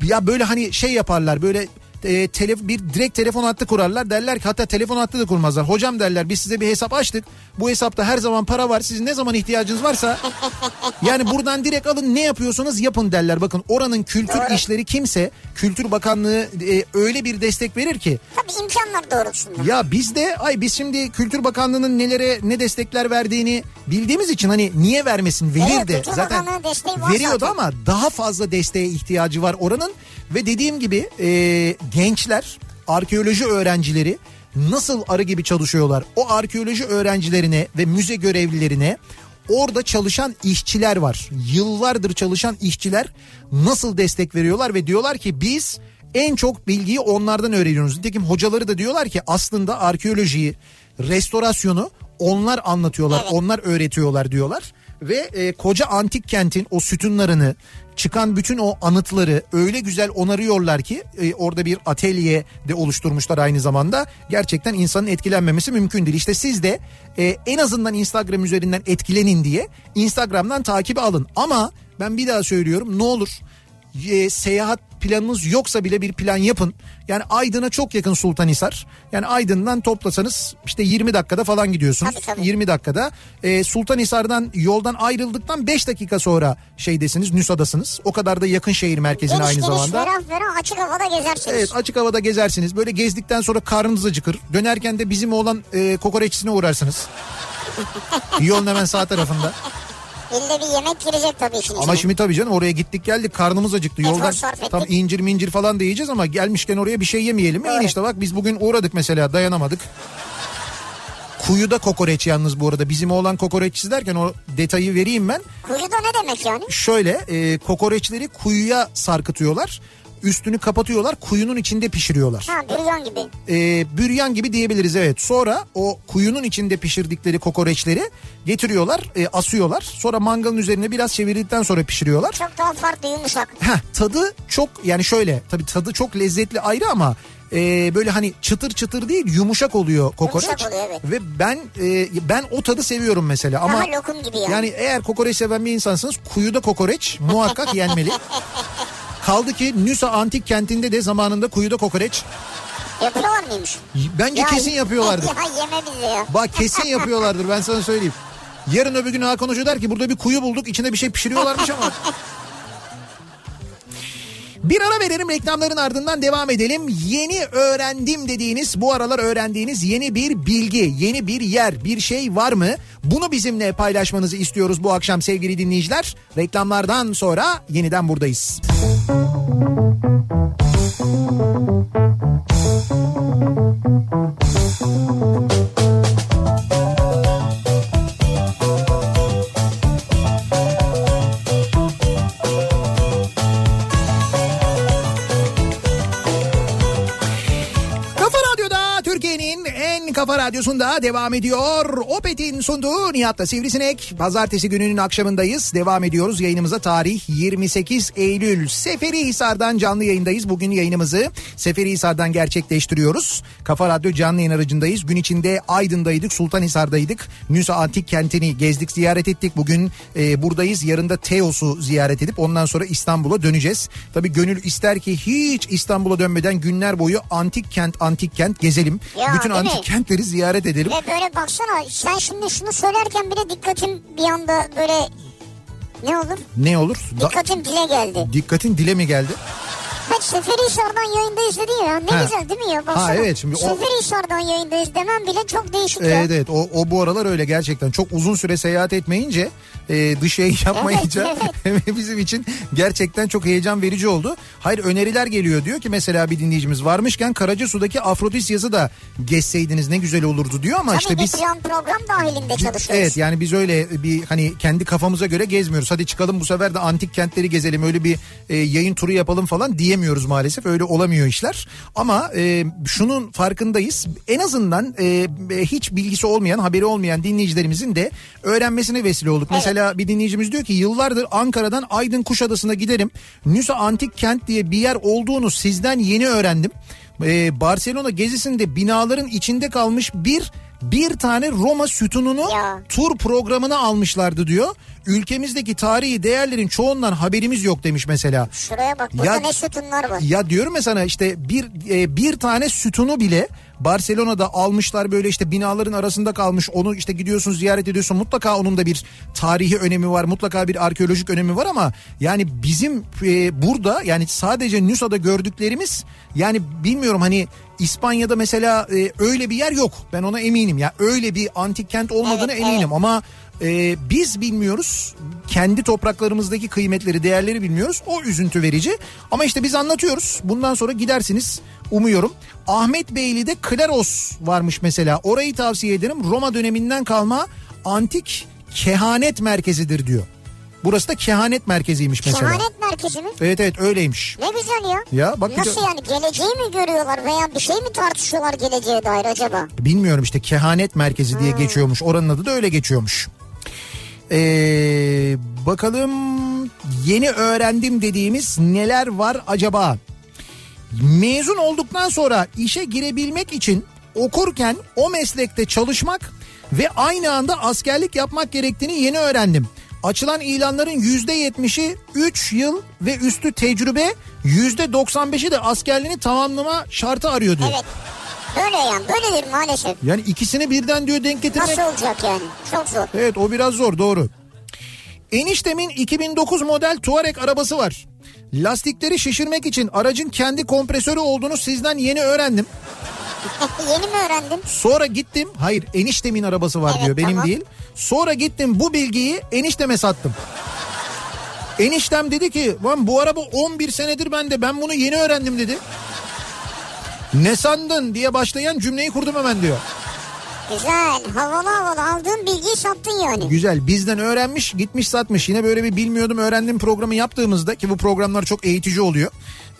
ya böyle hani şey yaparlar böyle e, tele, bir direkt telefon hattı kurarlar derler ki hatta telefon hattı da kurmazlar. Hocam derler biz size bir hesap açtık. Bu hesapta her zaman para var. Sizin ne zaman ihtiyacınız varsa yani buradan direkt alın ne yapıyorsanız yapın derler. Bakın oranın kültür Doğru. işleri kimse Kültür Bakanlığı e, öyle bir destek verir ki Tabii imkanlar doğrultusunda. ya biz de ay biz şimdi Kültür Bakanlığı'nın nelere ne destekler verdiğini bildiğimiz için hani niye vermesin verir Evet, de zaten veriyordu zaten. ama daha fazla desteğe ihtiyacı var oranın ve dediğim gibi e, gençler arkeoloji öğrencileri nasıl arı gibi çalışıyorlar o arkeoloji öğrencilerine ve müze görevlilerine orada çalışan işçiler var yıllardır çalışan işçiler nasıl destek veriyorlar ve diyorlar ki biz en çok bilgiyi onlardan öğreniyoruz. Nitekim hocaları da diyorlar ki aslında arkeolojiyi, restorasyonu onlar anlatıyorlar, Evet. onlar öğretiyorlar diyorlar. Ve e, koca antik kentin o sütunlarını, çıkan bütün o anıtları öyle güzel onarıyorlar ki e, orada bir atölye de oluşturmuşlar aynı zamanda. Gerçekten insanın etkilenmemesi mümkün değil. İşte siz de e, en azından Instagram üzerinden etkilenin diye Instagram'dan takibi alın. Ama ben bir daha söylüyorum ne olur e, seyahat planınız yoksa bile bir plan yapın. Yani Aydın'a çok yakın Sultanhisar. Yani Aydın'dan toplasanız işte 20 dakikada falan gidiyorsunuz. Tabii, tabii. 20 dakikada. E, Sultanhisar'dan yoldan ayrıldıktan 5 dakika sonra şeydesiniz Nüsa'dasınız. O kadar da yakın şehir merkezine Geniş aynı geniş zamanda. ferah ferah açık havada gezersiniz. Evet açık havada gezersiniz. Böyle gezdikten sonra karnınız acıkır. Dönerken de bizim oğlan e, kokoreççisine uğrarsınız. Yolun hemen sağ tarafında. İlle bir yemek girecek tabii işin Ama içine. şimdi tabii canım oraya gittik geldik karnımız acıktı. Efor Yoldan tam incir mincir falan da yiyeceğiz ama gelmişken oraya bir şey yemeyelim. İyi işte bak biz bugün uğradık mesela dayanamadık. Kuyuda kokoreç yalnız bu arada. Bizim oğlan kokoreççisi derken o detayı vereyim ben. Kuyuda ne demek yani? Şöyle e, kokoreçleri kuyuya sarkıtıyorlar. Üstünü kapatıyorlar kuyunun içinde pişiriyorlar. Ha büryan gibi. E, büryan gibi diyebiliriz evet. Sonra o kuyunun içinde pişirdikleri kokoreçleri getiriyorlar e, asıyorlar. Sonra mangalın üzerine biraz çevirdikten sonra pişiriyorlar. Çok daha farklı yumuşak. Heh, tadı çok yani şöyle tabii tadı çok lezzetli ayrı ama e, böyle hani çıtır çıtır değil yumuşak oluyor kokoreç. Yumuşak oluyor, evet. Ve ben e, ben o tadı seviyorum mesela ama Daha lokum gibi yani. yani eğer kokoreç seven bir insansınız kuyuda kokoreç muhakkak yenmeli. Kaldı ki Nüsa antik kentinde de zamanında kuyuda kokoreç Yapıyorlar mıymış? bence Ya- kesin yapıyorlardır. ya yeme bizi ya. Bak kesin yapıyorlardır ben sana söyleyeyim. Yarın öbür gün Hakan Hoca der ki burada bir kuyu bulduk içinde bir şey pişiriyorlarmış ama. Bir ara verelim reklamların ardından devam edelim. Yeni öğrendim dediğiniz bu aralar öğrendiğiniz yeni bir bilgi, yeni bir yer, bir şey var mı? Bunu bizimle paylaşmanızı istiyoruz bu akşam sevgili dinleyiciler. Reklamlardan sonra yeniden buradayız. Kafa radyosunda devam ediyor. Opet'in sunduğu Nihat'la Sivrisinek. Pazartesi gününün akşamındayız. Devam ediyoruz yayınımıza tarih 28 Eylül. Seferihisar'dan canlı yayındayız. Bugün yayınımızı Seferihisar'dan gerçekleştiriyoruz. Kafa Radyo canlı yayın aracındayız. Gün içinde Aydın'daydık, Sultanhisar'daydık. Nüsa Antik Kenti'ni gezdik, ziyaret ettik. Bugün e, buradayız. Yarın da Teos'u ziyaret edip ondan sonra İstanbul'a döneceğiz. Tabii gönül ister ki hiç İstanbul'a dönmeden günler boyu antik kent antik kent gezelim. Ya, Bütün antik mi? kentleri ziyaret edelim. Ve böyle baksana sen şimdi şunu söylerken bile dikkatim bir anda böyle ne olur? Ne olur? Dikkatim dile geldi. dikkatin dile mi geldi? Hep Seferihisar'dan yayındayız dedi ya. Ne Ha. güzel değil mi ya? Baksana. Ha, evet, şimdi o- Seferihisar'dan yayındayız demem bile çok değişik ya. Evet evet o, o bu aralar öyle gerçekten çok uzun süre seyahat etmeyince e, dış yayın yapmayınca bizim için gerçekten çok heyecan verici oldu. Hayır öneriler geliyor diyor ki mesela bir dinleyicimiz varmışken Karacasu'daki Afrodisyas'ı da gezseydiniz ne güzel olurdu diyor ama Tabii işte biz plan program dahilinde çalışıyoruz. Evet yani biz öyle bir hani kendi kafamıza göre gezmiyoruz. Hadi çıkalım bu sefer de antik kentleri gezelim öyle bir e, yayın turu yapalım falan diyemiyoruz maalesef. Öyle olamıyor işler. Ama e, şunun farkındayız. En azından e, e, hiç bilgisi olmayan haberi olmayan dinleyicilerimizin de öğrenmesine vesile olduk. Evet. Mesela bir dinleyicimiz diyor ki yıllardır Ankara'dan Aydın Kuşadası'na giderim. Nüsa Antik Kent diye bir yer olduğunu sizden yeni öğrendim. Ee, Barcelona gezisinde binaların içinde kalmış bir bir tane Roma sütununu Ya. tur programına almışlardı diyor. Ülkemizdeki tarihi değerlerin çoğundan haberimiz yok demiş mesela. Şuraya bak burada Ya- ne sütunlar var. Ya diyorum ya sana işte bir e, bir tane sütunu bile Barcelona'da almışlar böyle işte binaların arasında kalmış. Onu işte gidiyorsun ziyaret ediyorsun. Mutlaka onun da bir tarihi önemi var. Mutlaka bir arkeolojik önemi var ama yani bizim e, burada yani sadece Nusa'da gördüklerimiz yani bilmiyorum hani İspanya'da mesela e, öyle bir yer yok. Ben ona eminim ya. Öyle bir antik kent olmadığına Evet, eminim ama e, biz bilmiyoruz. Kendi topraklarımızdaki kıymetleri, değerleri bilmiyoruz. O üzüntü verici. Ama işte biz anlatıyoruz. Bundan sonra gidersiniz umuyorum. Ahmet Beyli'de Klaros varmış mesela. Orayı tavsiye ederim. Roma döneminden kalma antik kehanet merkezidir diyor. Burası da kehanet merkeziymiş mesela. Kehanet merkezi mi? Evet evet öyleymiş. Ne güzel ya. Ya bak Nasıl yani geleceği mi görüyorlar veya bir şey mi tartışıyorlar geleceğe dair acaba? Bilmiyorum işte kehanet merkezi diye geçiyormuş. Oranın adı da öyle geçiyormuş. Ee, bakalım yeni öğrendim dediğimiz neler var acaba? Mezun olduktan sonra işe girebilmek için okurken o meslekte çalışmak ve aynı anda askerlik yapmak gerektiğini yeni öğrendim. Açılan ilanların %70'i 3 yıl ve üstü tecrübe, %95'i de askerliğini tamamlama şartı arıyor diyor. Evet. Böyle yani böyledir maalesef. Yani ikisini birden diyor denk getirmek. Nasıl olacak yani? Çok zor. Evet o biraz zor doğru. Eniştemin 2009 model Touareg arabası var. Lastikleri şişirmek için aracın kendi kompresörü olduğunu sizden yeni öğrendim. Yeni mi öğrendin? Sonra gittim. Hayır eniştemin arabası var Evet, diyor benim tamam. değil. Sonra gittim bu bilgiyi enişteme sattım. Eniştem dedi ki Lan bu araba 11 senedir bende ben bunu yeni öğrendim dedi. Ne sandın diye başlayan cümleyi kurdum hemen diyor. Güzel. Havalı havalı aldığın bilgiyi sattın yani. Güzel bizden öğrenmiş gitmiş satmış yine böyle bir bilmiyordum öğrendim programı yaptığımızda ki bu programlar çok eğitici oluyor.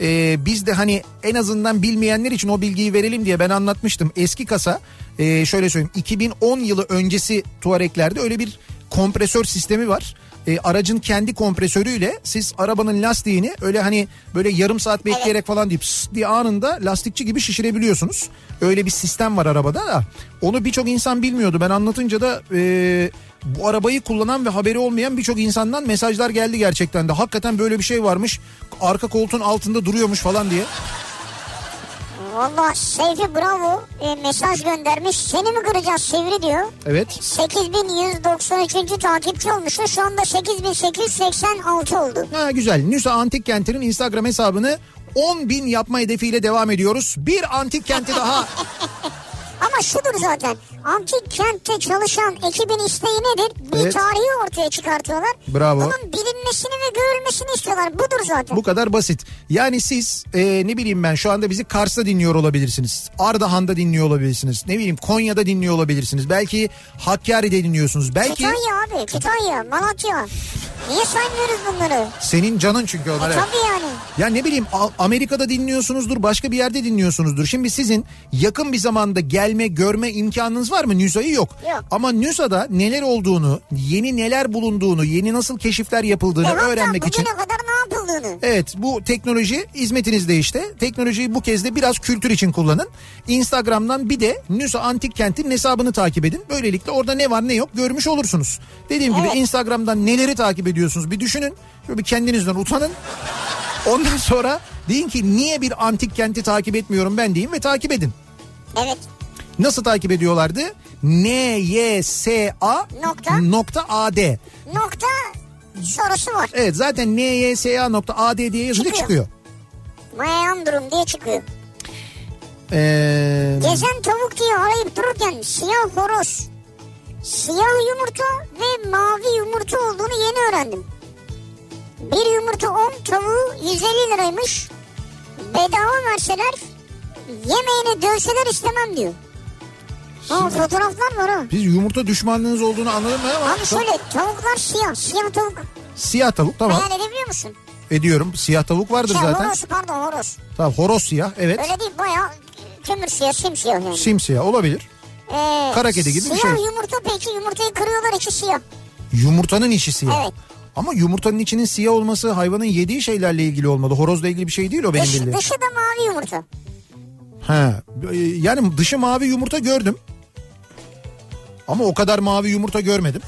Ee, biz de hani en azından bilmeyenler için o bilgiyi verelim diye ben anlatmıştım. Eski kasa e, şöyle söyleyeyim 2010 yılı öncesi Tuareg'lerde öyle bir kompresör sistemi var. E, aracın kendi kompresörüyle siz arabanın lastiğini öyle hani böyle yarım saat bekleyerek falan deyip diye anında lastikçi gibi şişirebiliyorsunuz. Öyle bir sistem var arabada da onu birçok insan bilmiyordu. Ben anlatınca da e, bu arabayı kullanan ve haberi olmayan birçok insandan mesajlar geldi gerçekten de. Hakikaten böyle bir şey varmış arka koltuğun altında duruyormuş falan diye. Valla Seyfi bravo e, mesaj göndermiş. Seni mi kıracağız Sivri diyor. Evet. 8193. takipçi olmuştu. Şu anda 8886 oldu. Ha güzel. Nüsa Antik Kenti'nin Instagram hesabını 10 bin yapma hedefiyle devam ediyoruz. Bir antik kenti daha. Ama şudur zaten. Antik kentte çalışan ekibin isteği nedir? Bir Evet. tarihi ortaya çıkartıyorlar. Bravo. Bunun bilinmesini ve görülmesini istiyorlar. Budur zaten. Bu kadar basit. Yani siz e, ne bileyim ben şu anda bizi Kars'ta dinliyor olabilirsiniz. Ardahan'da dinliyor olabilirsiniz. Ne bileyim Konya'da dinliyor olabilirsiniz. Belki Hakkari'de dinliyorsunuz. Belki Kütahya abi Kütahya Malatya. Niye saymıyoruz bunları? senin canın çünkü onlar. evet. Tabii yani. Ya ne bileyim Amerika'da dinliyorsunuzdur, başka bir yerde dinliyorsunuzdur. Şimdi sizin yakın bir zamanda gelme, görme imkanınız var mı? Nüsa'yı yok. Yok. Ama Nüsa'da neler olduğunu, yeni neler bulunduğunu, yeni nasıl keşifler yapıldığını E hatta öğrenmek için kadar ne yapıldığını. Evet bu teknoloji hizmetinizde işte. Teknolojiyi bu kez de biraz kültür için kullanın. Instagram'dan bir de Nüsa Antik Kent'in hesabını takip edin. Böylelikle orada ne var ne yok görmüş olursunuz. Dediğim gibi Evet. Instagram'dan neleri takip ediyorsunuz bir düşünün. Şöyle bir kendinizden utanın. Ondan sonra deyin ki niye bir antik kenti takip etmiyorum ben deyin ve takip edin. Evet. Nasıl takip ediyorlardı? N Y S A Nokta. nokta A D. Nokta sorusu var. Evet zaten N Y S A nokta A D diye yazınca Çıkıyor. çıkıyor. Mayan durum diye çıkıyor. Ee, Gezen tavuk diye arayıp dururken siyah horoz, siyah yumurta ve mavi yumurta olduğunu yeni öğrendim. Bir yumurta 10 tavuğu 150 liraymış. Bedava verseler yemeğini dövseler istemem diyor. Ha, fotoğraflar var ha. Biz yumurta düşmanlığınız olduğunu anladım ben ama Abi şöyle tavuklar siyah. Siyah tavuk siyah tavuk tamam hayal edebiliyor musun? ediyorum. Siyah tavuk vardır Şey, zaten. horoz pardon horoz. Tamam horoz siyah evet. Öyle değil bayağı kömür siyah simsiyah yani. Simsiyah olabilir. Ee, Kara kedi gibi bir siyah şey. yumurta peki yumurtayı kırıyorlar içi siyah. Yumurtanın içi siyah. Evet. Ama yumurtanın içinin siyah olması hayvanın yediği şeylerle ilgili olmalı. Horozla ilgili bir şey değil o benim Dış, bildiğim. dışı da mavi yumurta. Ha, e, yani dışı mavi yumurta gördüm. Ama o kadar mavi yumurta görmedim.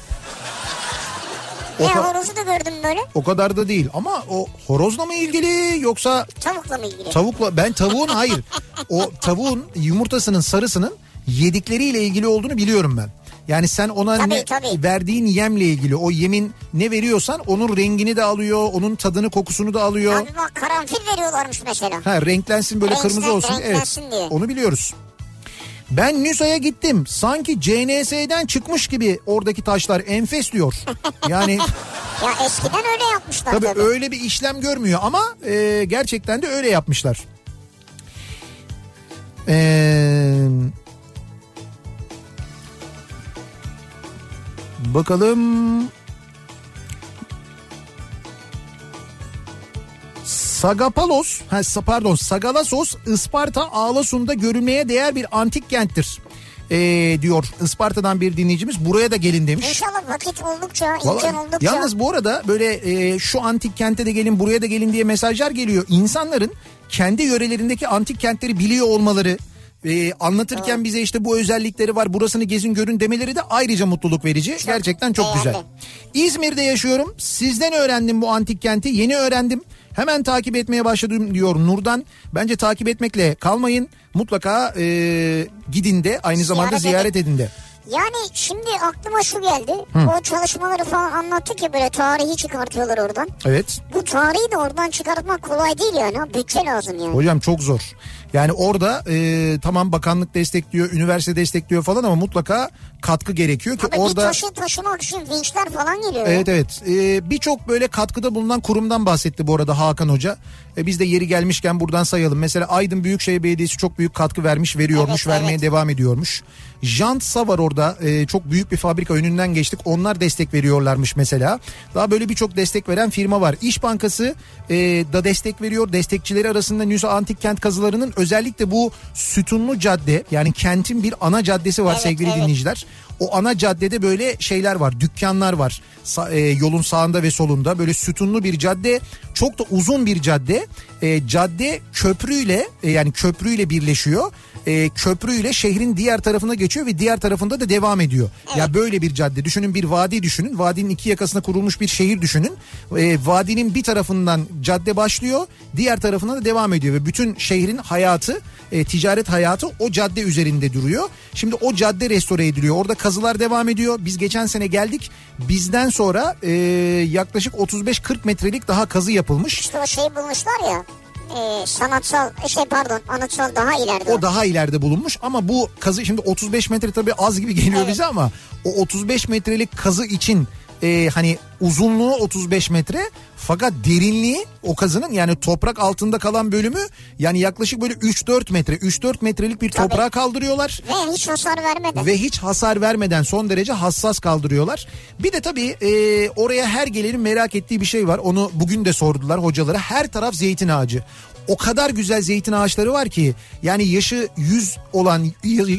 O, E horozu da gördüm böyle. o kadar da değil ama o horozla mı ilgili yoksa Tavukla mı ilgili? Tavukla ben tavuğun hayır. O tavuğun yumurtasının sarısının yedikleriyle ilgili olduğunu biliyorum ben. Yani sen ona Tabii, ne tabii. verdiğin yemle ilgili o yemin ne veriyorsan onun rengini de alıyor, onun tadını kokusunu da alıyor. Abi bak karanfil veriyorlarmış mesela. Ha renklensin böyle Renklen- kırmızı olsun. Evet. renklensin diye. Onu biliyoruz. Ben Nüsa'ya gittim. Sanki CNS'den çıkmış gibi oradaki taşlar enfes diyor. Yani Ya eskiden öyle yapmışlar Tabii tabii. öyle bir işlem görmüyor ama e, gerçekten de öyle yapmışlar. Ee, bakalım. Sagapalos, ha, pardon Sagalassos Isparta Ağlasun'da görülmeye değer bir antik kenttir. Ee, diyor Isparta'dan bir dinleyicimiz buraya da gelin demiş. İnşallah vakit oldukça, Vallahi- imkan oldukça. Yalnız bu arada böyle e, şu antik kente de gelin buraya da gelin diye mesajlar geliyor. İnsanların kendi yörelerindeki antik kentleri biliyor olmaları e, anlatırken bize işte bu özellikleri var burasını gezin görün demeleri de ayrıca mutluluk verici. Gerçekten çok değerli. güzel. İzmir'de yaşıyorum. Sizden öğrendim bu antik kenti. Yeni öğrendim. Hemen takip etmeye başladım diyor Nurdan. Bence takip etmekle kalmayın. Mutlaka e, gidin de aynı zamanda Ziyaret ziyaret edin de. Yani şimdi aklıma şu geldi. O çalışmaları falan anlattık ya böyle tarihi çıkartıyorlar oradan. Evet. Bu tarihi de oradan çıkartmak kolay değil yani. Bütçe lazım yani. Hocam çok zor. Yani orada e, tamam bakanlık destekliyor, üniversite destekliyor falan ama mutlaka katkı gerekiyor ki Abi bir orada taşı taşımak için vinçler falan geliyor. Evet evet E, birçok böyle katkıda bulunan kurumdan bahsetti bu arada Hakan Hoca. E, biz de yeri gelmişken buradan sayalım. Mesela Aydın Büyükşehir Belediyesi çok büyük katkı vermiş, veriyormuş, Evet, vermeye evet. devam ediyormuş. Jantsa var orada e, çok büyük bir fabrika önünden geçtik. Onlar destek veriyorlarmış mesela. Daha böyle birçok destek veren firma var. İş Bankası e, da destek veriyor. Destekçileri arasında Nüsa Antik Kent kazılarının özellikle bu sütunlu cadde yani kentin bir ana caddesi var Evet, sevgili evet. dinleyiciler. O ana caddede böyle şeyler var, dükkanlar var. Sa- e, yolun sağında ve solunda böyle sütunlu bir cadde. Çok da uzun bir cadde. E, cadde köprüyle e, yani köprüyle birleşiyor. E, köprüyle şehrin diğer tarafına geçiyor ve diğer tarafında da devam ediyor. Ya böyle bir cadde düşünün bir vadi düşünün. Vadinin iki yakasına kurulmuş bir şehir düşünün. E, vadinin bir tarafından cadde başlıyor, diğer tarafına da devam ediyor ve bütün şehrin hayatı, e, ticaret hayatı o cadde üzerinde duruyor. Şimdi o cadde restore ediliyor. Orada kazılar devam ediyor. Biz geçen sene geldik. Bizden sonra e, yaklaşık 35-40 metrelik daha kazı yapılmış. İşte o şeyi bulmuşlar ya. E, sanatsal şey pardon anıtsal daha ileride. O daha ileride bulunmuş ama bu kazı şimdi 35 metre tabii az gibi geliyor Evet. bize ama o 35 metrelik kazı için e, hani uzunluğu 35 metre fakat derinliği o kazının yani toprak altında kalan bölümü yani yaklaşık böyle 3-4 metre 3-4 metrelik bir Tabii. toprağa kaldırıyorlar. Ve hiç hasar vermeden. Ve hiç hasar vermeden son derece hassas kaldırıyorlar. Bir de tabii e, oraya her gelenin merak ettiği bir şey var. Onu bugün de sordular hocalara. Her taraf zeytin ağacı. O kadar güzel zeytin ağaçları var ki yani yaşı 100 olan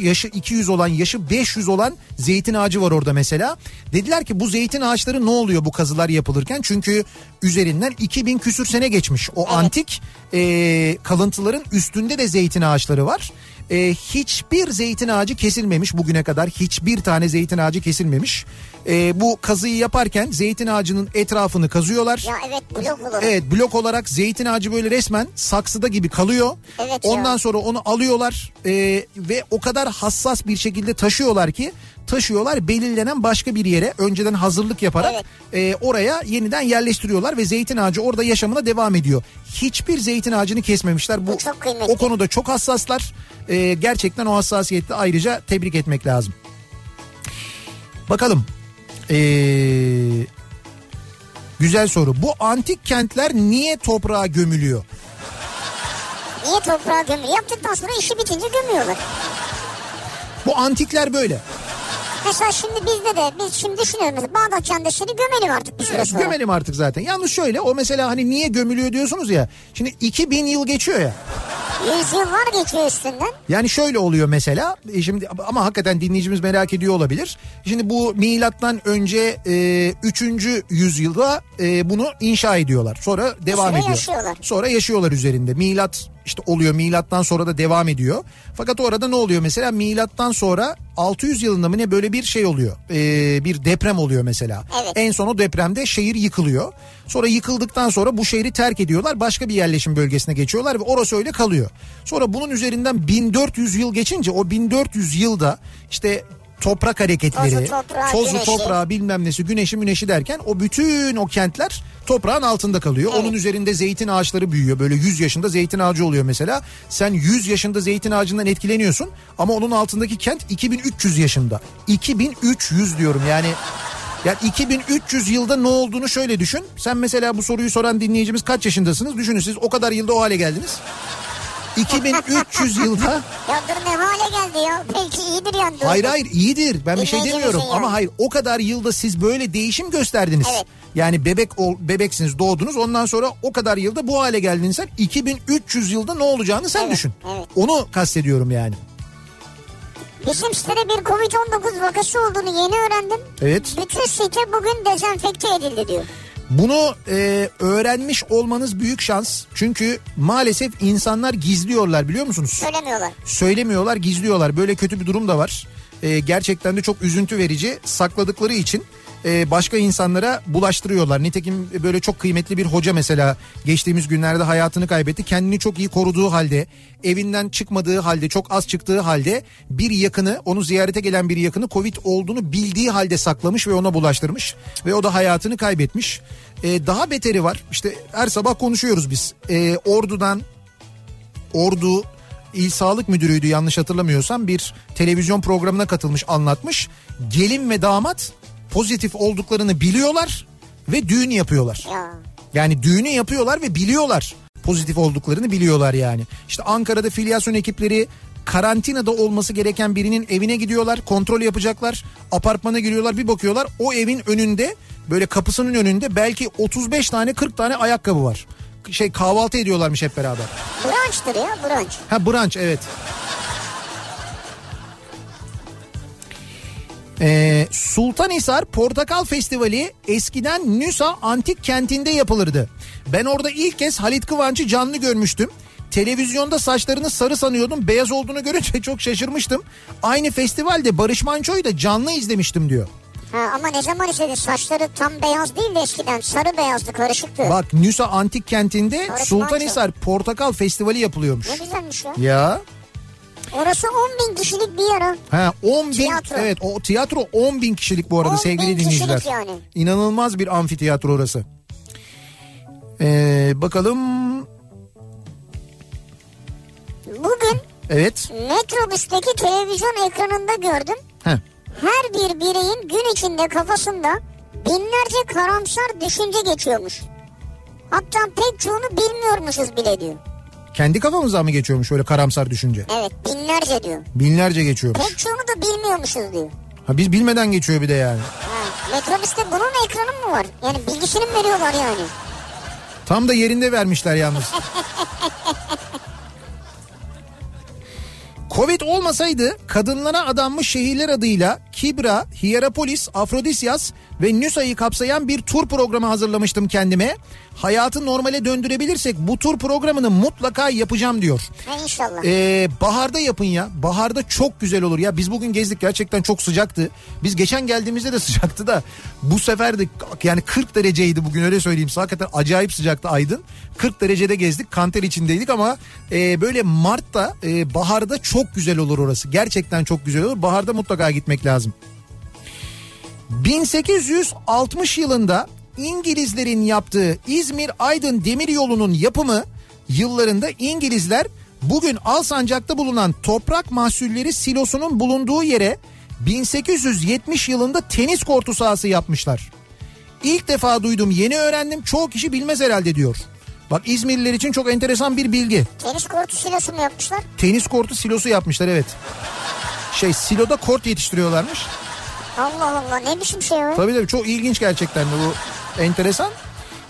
yaşı 200 olan yaşı 500 olan zeytin ağacı var orada mesela. Dediler ki bu zeytin ağaçları ne oluyor bu kazılar yapılırken? Çünkü üzerinden 2000 küsür sene geçmiş. O antik e, kalıntıların üstünde de zeytin ağaçları var. E, hiçbir zeytin ağacı kesilmemiş bugüne kadar. Hiçbir tane zeytin ağacı kesilmemiş. E, bu kazıyı yaparken zeytin ağacının etrafını kazıyorlar. Ya evet blok olur. Evet blok olarak zeytin ağacı böyle resmen saksıda gibi kalıyor. Evet ya. Ondan sonra onu alıyorlar e, ve o kadar hassas bir şekilde taşıyorlar ki taşıyorlar belirlenen başka bir yere önceden hazırlık yaparak e, oraya yeniden yerleştiriyorlar ve zeytin ağacı orada yaşamına devam ediyor. Hiçbir zeytin ağacını kesmemişler. Bu, Bu çok kıymetli. o konuda çok hassaslar. E, gerçekten o hassasiyette ayrıca tebrik etmek lazım. Bakalım. Eee Güzel soru. Bu antik kentler niye toprağa gömülüyor? Niye toprağa gömüyor? Yaptıktan sonra işi bitince gömüyorlar. Bu antikler böyle. Mesela şimdi bizde de biz şimdi düşünüyoruz. Bağdat Caddesi'ni gömelim artık bir süre sonra. Gömelim artık zaten. Yalnız şöyle o mesela hani niye gömülüyor diyorsunuz ya. Şimdi 2000 yıl geçiyor ya. Yüzyıllar geçiyor üstünden. Yani şöyle oluyor mesela. E şimdi ama hakikaten dinleyicimiz merak ediyor olabilir. Şimdi bu milattan önce e, 3. yüzyılda e, bunu inşa ediyorlar. Sonra devam ediyor. yaşıyorlar. Sonra yaşıyorlar üzerinde. Milat işte oluyor. Milattan sonra da devam ediyor. Fakat orada ne oluyor mesela? Milattan sonra 600 yılında mı ne böyle bir şey oluyor. E, bir deprem oluyor mesela. Evet. En son o depremde şehir yıkılıyor. Sonra yıkıldıktan sonra bu şehri terk ediyorlar. Başka bir yerleşim bölgesine geçiyorlar ve orası öyle kalıyor. Sonra bunun üzerinden 1400 yıl geçince o 1400 yılda işte toprak hareketleri, Tozu, toprağı, tozu güneşi. toprağı bilmem nesi güneşi müneşi derken o bütün o kentler toprağın altında kalıyor. Evet. Onun üzerinde zeytin ağaçları büyüyor. Böyle 100 yaşında zeytin ağacı oluyor mesela. Sen 100 yaşında zeytin ağacından etkileniyorsun ama onun altındaki kent 2300 yaşında. 2300 diyorum yani yani 2300 yılda ne olduğunu şöyle düşün. Sen mesela bu soruyu soran dinleyicimiz kaç yaşındasınız? Düşünün siz o kadar yılda o hale geldiniz. 2300 yılda Ya dur ne hale geldi ya. Belki iyidir yani. Hayır hayır iyidir ben bir şey demiyorum yani. ama hayır o kadar yılda siz böyle değişim gösterdiniz. Evet. Yani bebek ol, bebeksiniz doğdunuz ondan sonra o kadar yılda bu hale geldiniz sen 2300 yılda ne olacağını sen Evet, düşün. evet. Onu kastediyorum yani. Bizim sitede bir Covid-19 vakası olduğunu yeni öğrendim. Evet. Bütün site bugün dezenfekte edildi diyor. Bunu e, öğrenmiş olmanız büyük şans. Çünkü maalesef insanlar gizliyorlar biliyor musunuz? Söylemiyorlar. söylemiyorlar, gizliyorlar. Böyle kötü bir durum da var. Ee, gerçekten de çok üzüntü verici. Sakladıkları için e, başka insanlara bulaştırıyorlar. Nitekim böyle çok kıymetli bir hoca mesela geçtiğimiz günlerde hayatını kaybetti. Kendini çok iyi koruduğu halde, evinden çıkmadığı halde, çok az çıktığı halde bir yakını, onu ziyarete gelen bir yakını Covid olduğunu bildiği halde saklamış ve ona bulaştırmış. Ve o da hayatını kaybetmiş. Ee, daha beteri var. İşte her sabah konuşuyoruz biz. Ee, ordudan Ordu İl Sağlık Müdürü'ydü yanlış hatırlamıyorsam bir televizyon programına katılmış anlatmış. Gelin ve damat pozitif olduklarını biliyorlar ve düğün yapıyorlar. Ya. Yani düğünü yapıyorlar ve biliyorlar pozitif olduklarını biliyorlar yani. İşte Ankara'da filyasyon ekipleri karantinada olması gereken birinin evine gidiyorlar kontrol yapacaklar apartmana giriyorlar bir bakıyorlar o evin önünde böyle kapısının önünde belki 35 tane 40 tane ayakkabı var şey kahvaltı ediyorlarmış hep beraber. Brunch'tır ya brunch. Ha brunch evet. Ee, Sultanhisar Portakal Festivali eskiden Nüsa Antik Kenti'nde yapılırdı. Ben orada ilk kez Halit Kıvanç'ı canlı görmüştüm. Televizyonda saçlarını sarı sanıyordum. Beyaz olduğunu görünce çok şaşırmıştım. Aynı festivalde Barış Manço'yu da canlı izlemiştim diyor. Ha, ama ne zaman izledin? Saçları tam beyaz değil de eskiden sarı beyazdı karışıktı. Bak Nüsa Antik Kenti'nde Barış Sultanhisar Portakal Festivali yapılıyormuş. Ne güzelmiş ya. Ya Orası 10 bin kişilik bir yer ha. Ha 10 bin Tiyatro. evet o tiyatro 10 bin kişilik bu arada 10 sevgili bin dinleyiciler. yani. İnanılmaz bir amfiteyatro orası. Ee, bakalım Bugün evet. metrobüsteki televizyon ekranında gördüm. Heh. Her bir bireyin gün içinde kafasında binlerce karamsar düşünce geçiyormuş. Hatta pek çoğunu bilmiyormuşuz bile diyor. Kendi kafamızdan mı geçiyormuş öyle karamsar düşünce? Evet binlerce diyor. Binlerce geçiyormuş. Pek çoğunu da bilmiyormuşuz diyor. Ha biz bilmeden geçiyor bir de yani. Ha, metrobüste bunun ekranı mı var? Yani bilgisini mi veriyorlar yani? Tam da yerinde vermişler yalnız. Covid olmasaydı kadınlara adanmış şehirler adıyla Kibra, Hierapolis, Afrodisyas ve Nüsa'yı kapsayan bir tur programı hazırlamıştım kendime. Hayatı normale döndürebilirsek bu tur programını mutlaka yapacağım diyor. Ha inşallah. Ee, baharda yapın ya. Baharda çok güzel olur ya. Biz bugün gezdik gerçekten çok sıcaktı. Biz geçen geldiğimizde de sıcaktı da bu sefer de yani 40 dereceydi bugün öyle söyleyeyim. Hakikaten acayip sıcaktı Aydın. 40 derecede gezdik. Kanter içindeydik ama e, böyle Mart'ta e, baharda çok güzel olur orası. Gerçekten çok güzel olur. Baharda mutlaka gitmek lazım. 1860 yılında İngilizlerin yaptığı İzmir-Aydın demiryolunun yapımı yıllarında İngilizler bugün Alsancak'ta bulunan toprak mahsulleri silosunun bulunduğu yere 1870 yılında tenis kortu sahası yapmışlar. İlk defa duydum yeni öğrendim çoğu kişi bilmez herhalde diyor. Bak İzmirliler için çok enteresan bir bilgi. Tenis kortu silosu mu yapmışlar? Tenis kortu silosu yapmışlar evet. Şey siloda kort yetiştiriyorlarmış. Allah Allah ne biçim şey o? Tabii tabii çok ilginç gerçekten de bu enteresan.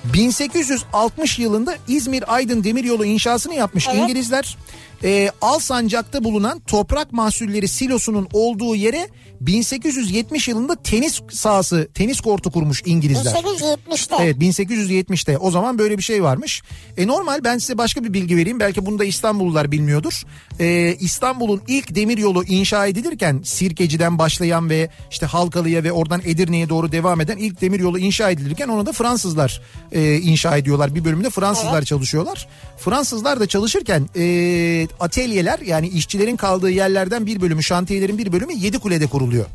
1860 yılında İzmir Aydın Demiryolu inşasını yapmış Evet. İngilizler. Ee, Alsancak'ta bulunan toprak mahsulleri silosunun olduğu yere 1870 yılında tenis sahası, tenis kortu kurmuş İngilizler. 1870'te. Evet 1870'te o zaman böyle bir şey varmış. E normal ben size başka bir bilgi vereyim belki bunu da İstanbullular bilmiyordur. E, İstanbul'un ilk demiryolu inşa edilirken Sirkeci'den başlayan ve işte Halkalı'ya ve oradan Edirne'ye doğru devam eden ilk demiryolu inşa edilirken onu da Fransızlar e, inşa ediyorlar. Bir bölümde Fransızlar çalışıyorlar. Fransızlar da çalışırken e, atölyeler yani işçilerin kaldığı yerlerden bir bölümü şantiyelerin bir bölümü Yedikule'de kuruluyor.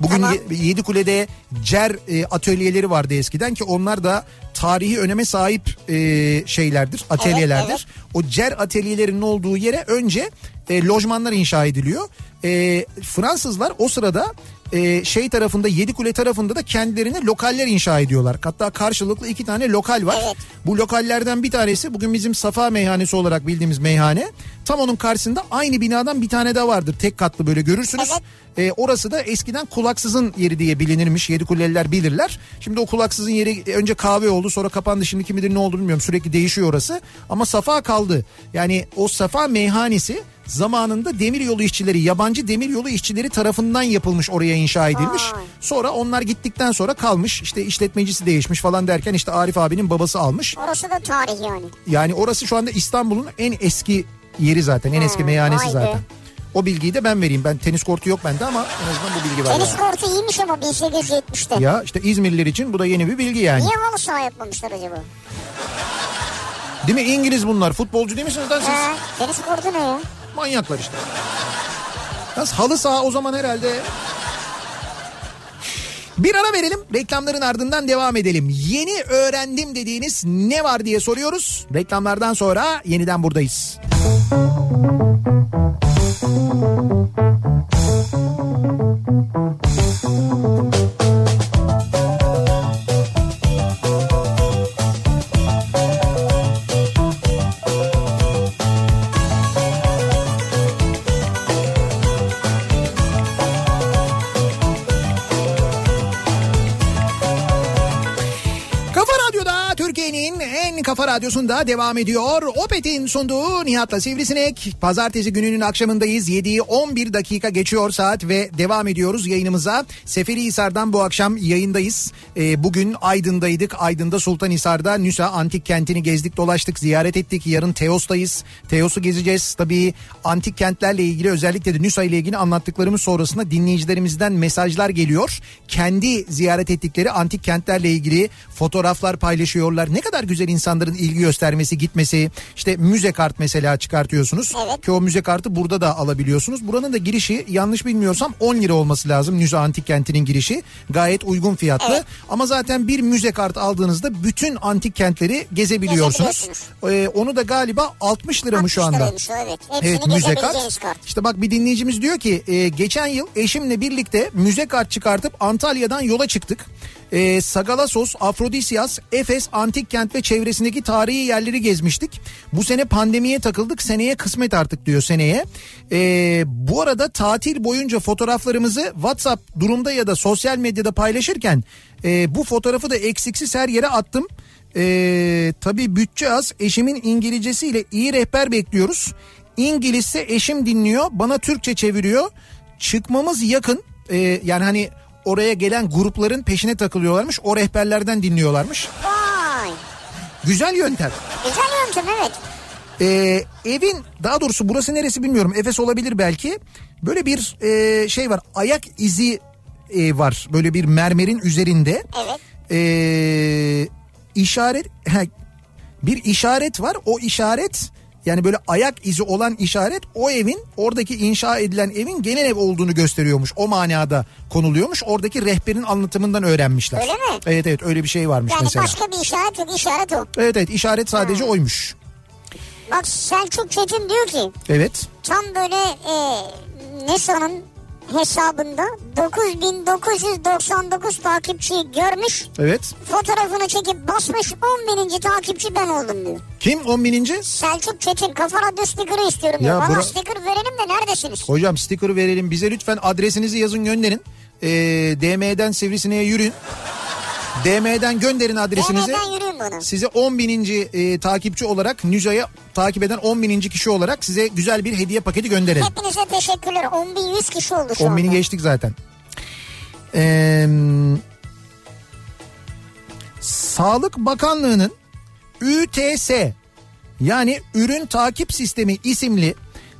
Bugün Tamam. Ye- Yedikule'de cer e, atölyeleri vardı eskiden ki onlar da tarihi öneme sahip e, şeylerdir, atölyelerdir. evet. O cer atölyelerinin olduğu yere önce e, lojmanlar inşa ediliyor. E, Fransızlar o sırada e, şey tarafında Yedikule tarafında da kendilerine lokaller inşa ediyorlar. Hatta karşılıklı iki tane lokal var. Evet. Bu lokallerden bir tanesi bugün bizim Safa Meyhanesi olarak bildiğimiz meyhane. Tam onun karşısında aynı binadan bir tane daha vardır. Tek katlı böyle görürsünüz. Evet. E, orası da eskiden kulaksızın yeri diye bilinirmiş. Yedikuleliler bilirler. Şimdi o kulaksızın yeri e, önce kahve oldu sonra kapandı. Şimdi kim bilir ne oldu bilmiyorum. Sürekli değişiyor orası. Ama Safa kaldı. Yani o Safa meyhanesi zamanında demiryolu işçileri, yabancı demiryolu işçileri tarafından yapılmış oraya inşa edilmiş. Sonra onlar gittikten sonra kalmış. İşte işletmecisi değişmiş falan derken işte Arif abinin babası almış. Orası da tarih yani. Yani orası şu anda İstanbul'un en eski yeri zaten. En eski Ha, meyhanesi zaten. O bilgiyi de ben vereyim. Ben tenis kortu yok bende ama en azından bu bilgi var. Tenis yani. kortu iyiymiş ama 1870'te. Ya işte İzmirliler için bu da yeni bir bilgi yani. Niye halı saha yapmamışlar acaba? Değil mi? İngiliz bunlar. Futbolcu değil misiniz lan siz? He, tenis kortu ne ya? Manyaklar işte. Yalnız halı saha o zaman herhalde... Bir ara verelim. Reklamların ardından devam edelim. Yeni öğrendim dediğiniz ne var diye soruyoruz. Reklamlardan sonra yeniden buradayız. Kafa Radyosu'nda devam ediyor. Opet'in sunduğu Nihat'la Sivrisinek. Pazartesi gününün akşamındayız. 7'yi 11 dakika geçiyor saat ve devam ediyoruz yayınımıza. Seferihisar'dan bu akşam yayındayız. Ee, bugün Aydın'daydık. Aydın'da Sultanhisar'da Nüsa Antik Kenti'ni gezdik dolaştık ziyaret ettik. Yarın Teos'tayız. Teos'u gezeceğiz. Tabii antik kentlerle ilgili özellikle de Nüsa ile ilgili anlattıklarımız sonrasında dinleyicilerimizden mesajlar geliyor. Kendi ziyaret ettikleri antik kentlerle ilgili fotoğraflar paylaşıyorlar. Ne kadar güzel insanların ilgi göstermesi, gitmesi. İşte müze kart mesela çıkartıyorsunuz. Evet. Ki o müze kartı burada da alabiliyorsunuz. Buranın da girişi yanlış bilmiyorsam 10 lira olması lazım. Nüze Antik Kenti'nin girişi. Gayet uygun fiyatlı. Evet. Ama zaten bir müze kartı aldığınızda bütün antik kentleri gezebiliyorsunuz. Ee, onu da galiba 60 lira mı şu 60 anda? liraymış evet. Hepsini Evet müze kart. kart. İşte bak bir dinleyicimiz diyor ki e, geçen yıl eşimle birlikte müze kart çıkartıp Antalya'dan yola çıktık. E, Sagalassos, Afrodisyas, Efes, Antik Kent ve çevresindeki tarihi yerleri gezmiştik. Bu sene pandemiye takıldık seneye kısmet artık diyor seneye. E, bu arada tatil boyunca fotoğraflarımızı WhatsApp durumda ya da sosyal medyada paylaşırken e, bu fotoğrafı da eksiksiz her yere attım. Ee, tabii bütçe az. Eşimin İngilizcesiyle iyi rehber bekliyoruz. İngilizse eşim dinliyor. Bana Türkçe çeviriyor. Çıkmamız yakın. Ee, yani hani oraya gelen grupların peşine takılıyorlarmış. O rehberlerden dinliyorlarmış. Vay. Güzel yöntem. Güzel yöntem evet. Ee, evin daha doğrusu burası neresi bilmiyorum. Efes olabilir belki. Böyle bir e, şey var. Ayak izi e, var. Böyle bir mermerin üzerinde. Evet. Ee, işaret he, bir işaret var. O işaret yani böyle ayak izi olan işaret o evin oradaki inşa edilen evin genel ev olduğunu gösteriyormuş. O manada konuluyormuş. Oradaki rehberin anlatımından öğrenmişler. Öyle mi? Evet evet öyle bir şey varmış Yani mesela. başka bir işaret yok. işaret o. Evet evet işaret sadece oymuş. Bak Selçuk Çetin diyor ki Evet. tam böyle e, NESA'nın hesabında 9999 takipçiyi görmüş. Evet. Fotoğrafını çekip basmış 10 bininci takipçi ben oldum diyor. Kim 10 bininci? Selçuk Çetin kafa radyo sticker'ı istiyorum diyor. Ya Bana bura- sticker verelim de neredesiniz? Hocam sticker verelim bize lütfen adresinizi yazın gönderin. Ee, DM'den Sivrisine'ye yürüyün. DM'den gönderin adresinizi. Size 10 bininci e, takipçi olarak Nüza'ya takip eden 10 bininci kişi olarak size güzel bir hediye paketi gönderelim. Hepinize teşekkürler. 10.100 kişi oldu şu 10 bini geçtik zaten. Ee, Sağlık Bakanlığı'nın ÜTS yani Ürün Takip Sistemi isimli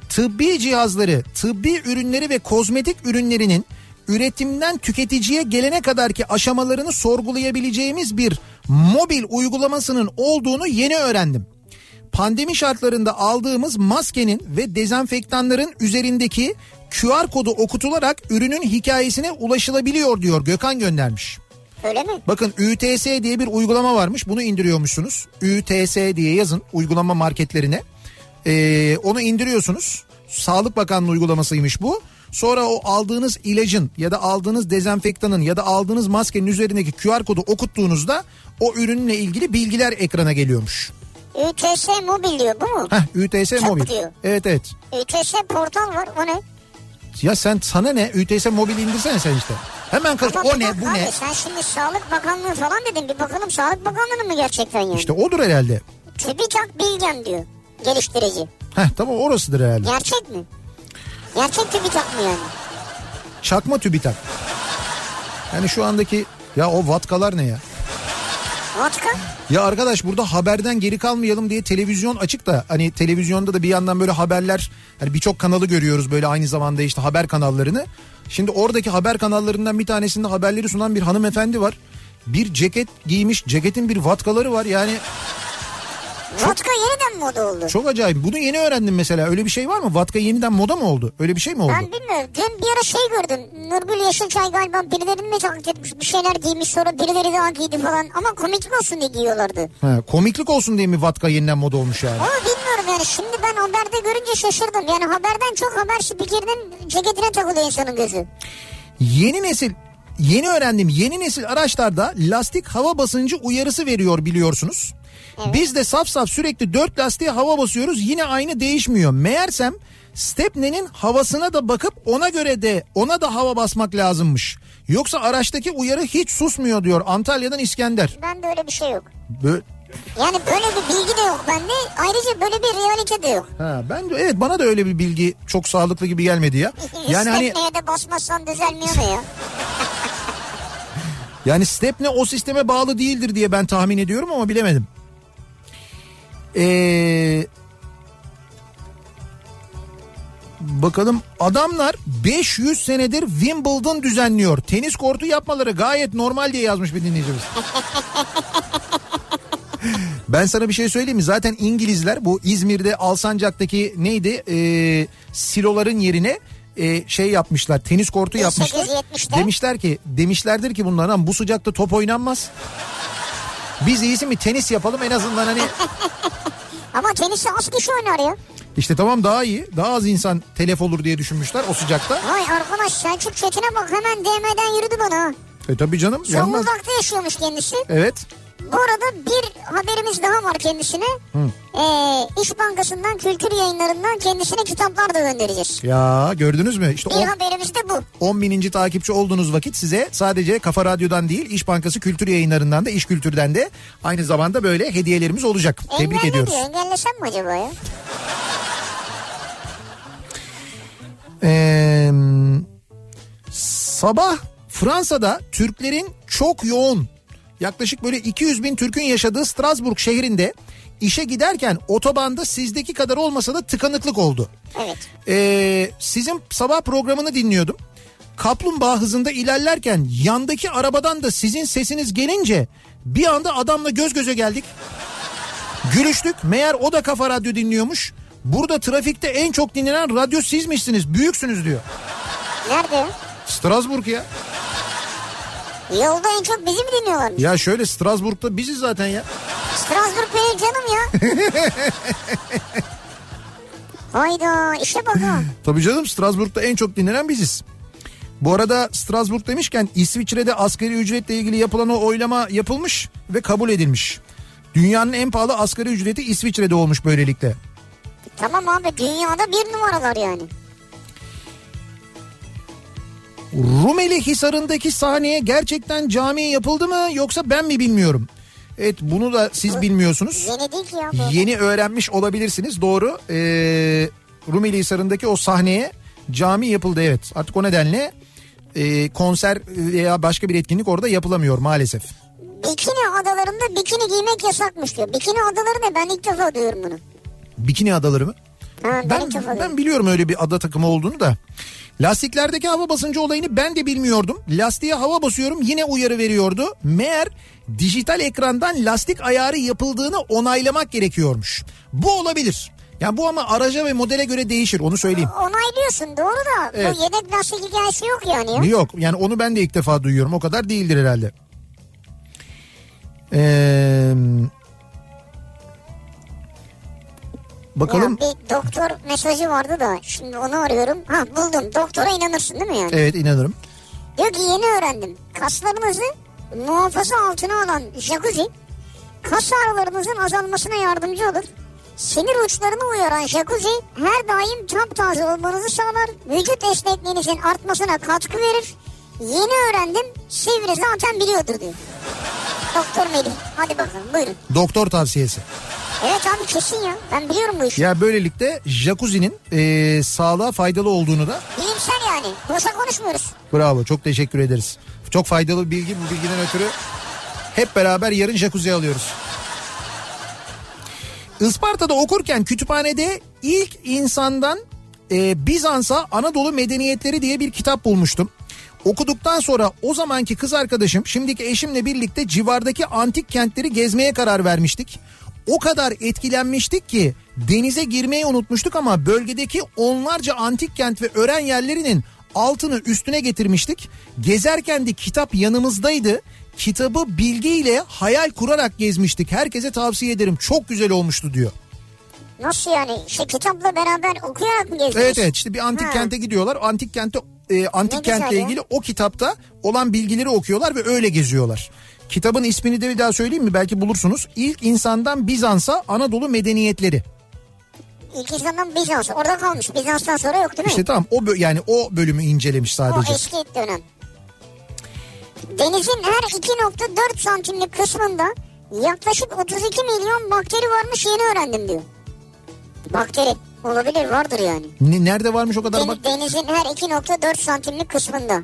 tıbbi cihazları, tıbbi ürünleri ve kozmetik ürünlerinin üretimden tüketiciye gelene kadarki aşamalarını sorgulayabileceğimiz bir mobil uygulamasının olduğunu yeni öğrendim. Pandemi şartlarında aldığımız maskenin ve dezenfektanların üzerindeki QR kodu okutularak ürünün hikayesine ulaşılabiliyor diyor Gökhan göndermiş. Öyle mi? Bakın ÜTS diye bir uygulama varmış. Bunu indiriyormuşsunuz. ÜTS diye yazın uygulama marketlerine. Ee, onu indiriyorsunuz. Sağlık Bakanlığı uygulamasıymış bu. Sonra o aldığınız ilacın ya da aldığınız dezenfektanın ya da aldığınız maskenin üzerindeki QR kodu okuttuğunuzda o ürünle ilgili bilgiler ekrana geliyormuş. ÜTS mobil diyor bu mu? Heh, ÜTS Çok mobil. diyor. Evet evet. ÜTS portal var o ne? Ya sen sana ne? ÜTS mobil indirsene sen işte. Hemen kaç. O ne bu ne? abi, Sen şimdi Sağlık Bakanlığı falan dedin. Bir bakalım Sağlık Bakanlığı mı gerçekten yani? İşte odur herhalde. TÜBİTAK Bilgem diyor. Geliştirici. Heh tamam orasıdır herhalde. Gerçek mi? Gerçek TÜBİTAK mı yani? Çakma TÜBİTAK. Yani şu andaki ya o vatkalar ne ya? Vatka? Ya arkadaş burada haberden geri kalmayalım diye televizyon açık da hani televizyonda da bir yandan böyle haberler hani birçok kanalı görüyoruz böyle aynı zamanda işte haber kanallarını. Şimdi oradaki haber kanallarından bir tanesinde haberleri sunan bir hanımefendi var. Bir ceket giymiş ceketin bir vatkaları var yani Vatka yeniden moda oldu. çok acayip. Bunu yeni öğrendim mesela öyle bir şey var mı? Vatka yeniden moda mı oldu? Öyle bir şey mi oldu? Ben bilmiyorum. Dün bir ara şey gördüm. Nurgül Yeşilçay galiba birilerini mi taklit etmiş? Bir şeyler giymiş sonra birileri daha giydi falan. Ama komiklik olsun diye giyiyorlardı. Ha, komiklik olsun diye mi vatka yeniden moda olmuş yani? Ama bilmiyorum yani. Şimdi ben haberde görünce şaşırdım. Yani haberden çok haber spikerinin ceketine takılıyor insanın gözü. Yeni nesil yeni öğrendim yeni nesil araçlarda lastik hava basıncı uyarısı veriyor biliyorsunuz. Biz de saf saf sürekli dört lastiğe hava basıyoruz yine aynı değişmiyor. Meğersem Stepne'nin havasına da bakıp ona göre de ona da hava basmak lazımmış. Yoksa araçtaki uyarı hiç susmuyor diyor Antalya'dan İskender. Ben de öyle bir şey yok. Böyle, Yani böyle bir bilgi de yok bende. Ayrıca böyle bir realite de yok. Ha, ben de evet bana da öyle bir bilgi çok sağlıklı gibi gelmedi ya. Yani hani de basmazsan düzelmiyor mu ya? yani Stepne o sisteme bağlı değildir diye ben tahmin ediyorum ama bilemedim. Ee, bakalım adamlar 500 senedir Wimbledon düzenliyor. Tenis kortu yapmaları gayet normal diye yazmış bir dinleyicimiz. Ben sana bir şey söyleyeyim mi? Zaten İngilizler bu İzmir'de Alsancak'taki neydi? Ee, siloların yerine e, şey yapmışlar. Tenis kortu yapmışlar. 1870'te. Demişler ki demişlerdir ki bunlar "Lan bu sıcakta top oynanmaz. Biz iyisi mi tenis yapalım en azından hani Ama tenisi az kişi oynar ya. işte tamam daha iyi daha az insan telef olur diye düşünmüşler o sıcakta. Vay arkadaş Selçuk Çetin'e bak hemen DM'den yürüdü bana. E tabii canım. Zonguldak'ta yaşıyormuş kendisi. Evet. Bu arada bir haberimiz daha var kendisine. Ee, İş Bankası'ndan, kültür yayınlarından kendisine kitaplar da göndereceğiz. Ya gördünüz mü? İşte Bir on- haberimiz de bu. 10 bininci takipçi olduğunuz vakit size sadece Kafa Radyo'dan değil İş Bankası kültür yayınlarından da İş Kültür'den de aynı zamanda böyle hediyelerimiz olacak. Tebrik Engelle ediyoruz. diyor. Engellesem mi acaba ya? Ee, sabah Fransa'da Türklerin çok yoğun yaklaşık böyle 200 bin Türk'ün yaşadığı Strasbourg şehrinde işe giderken otobanda sizdeki kadar olmasa da tıkanıklık oldu. Evet. Ee, sizin sabah programını dinliyordum. Kaplumbağa hızında ilerlerken yandaki arabadan da sizin sesiniz gelince bir anda adamla göz göze geldik. Gülüştük. Meğer o da kafa radyo dinliyormuş. Burada trafikte en çok dinlenen radyo sizmişsiniz. Büyüksünüz diyor. Nerede? Strasbourg ya. Yolda en çok bizi mi dinliyorlar? Ya şöyle Strasbourg'da biziz zaten ya. Strasbourg benim canım ya. Hayda işte bak ha. Tabii canım Strasbourg'da en çok dinlenen biziz. Bu arada Strasbourg demişken İsviçre'de asgari ücretle ilgili yapılan o oylama yapılmış ve kabul edilmiş. Dünyanın en pahalı asgari ücreti İsviçre'de olmuş böylelikle. Tamam abi dünyada bir numaralar yani. Rumeli Hisarı'ndaki sahneye gerçekten cami yapıldı mı yoksa ben mi bilmiyorum. Evet bunu da siz bilmiyorsunuz. Yeni değil ki ya. bu. Yeni öğrenmiş olabilirsiniz doğru. Ee, Rumeli Hisarı'ndaki o sahneye cami yapıldı evet. Artık o nedenle e, konser veya başka bir etkinlik orada yapılamıyor maalesef. Bikini adalarında bikini giymek yasakmış diyor. Bikini adaları ne? Ben ilk defa duyuyorum bunu. Bikini adaları mı? Ha, ben, Ben, biliyorum öyle bir ada takımı olduğunu da. Lastiklerdeki hava basıncı olayını ben de bilmiyordum. Lastiğe hava basıyorum yine uyarı veriyordu. Meğer dijital ekrandan lastik ayarı yapıldığını onaylamak gerekiyormuş. Bu olabilir. Yani bu ama araca ve modele göre değişir onu söyleyeyim. Onaylıyorsun doğru da Evet. bu yedek lastik hikayesi yok yani ya. Yok yani onu ben de ilk defa duyuyorum o kadar değildir herhalde. Ee, bakalım. Ya bir doktor mesajı vardı da şimdi onu arıyorum. Ha buldum. Doktora inanırsın değil mi yani? Evet inanırım. Diyor ki yeni öğrendim. Kaslarınızı muhafaza altına alan jacuzzi kas ağrılarınızın azalmasına yardımcı olur. Sinir uçlarını uyaran jacuzzi her daim taptaze olmanızı sağlar. Vücut esnekliğinizin artmasına katkı verir. Yeni öğrendim. Sivri zaten biliyordur diyor. Doktor Melih. Hadi bakalım buyurun. Doktor tavsiyesi. Evet abi kesin ya. Ben biliyorum bu işi. Ya böylelikle jacuzzi'nin e, sağlığa faydalı olduğunu da Bilimsel yani. Boşa konuşmuyoruz. bravo çok teşekkür ederiz. Çok faydalı bir bilgi bu bilgiden ötürü hep beraber yarın jacuzzi alıyoruz. Isparta'da okurken kütüphanede ilk insandan e, Bizans'a Anadolu medeniyetleri diye bir kitap bulmuştum. Okuduktan sonra o zamanki kız arkadaşım şimdiki eşimle birlikte civardaki antik kentleri gezmeye karar vermiştik. O kadar etkilenmiştik ki denize girmeyi unutmuştuk ama bölgedeki onlarca antik kent ve öğren yerlerinin altını üstüne getirmiştik. Gezerken de kitap yanımızdaydı. Kitabı bilgiyle hayal kurarak gezmiştik. Herkese tavsiye ederim. Çok güzel olmuştu diyor. Nasıl yani? Şey kitapla beraber okuyarak mı gezdiniz? Evet evet işte bir antik Ha. kente gidiyorlar. Antik kente e, antik Ne kentle ilgili o kitapta olan bilgileri okuyorlar ve öyle geziyorlar. Kitabın ismini de bir daha söyleyeyim mi? Belki bulursunuz. İlk insandan Bizans'a Anadolu medeniyetleri. İlk insandan Bizans. Orada kalmış. Bizans'tan sonra yok değil mi? İşte tamam o yani o bölümü incelemiş o sadece. eski dönem. Denizin her 2.4 santimlik kısmında Yaklaşık 32 milyon bakteri varmış yeni öğrendim diyor. Bakteri olabilir vardır yani. Ne- nerede varmış o kadar Den- bak. denizin her 2.4 santimlik kısmında.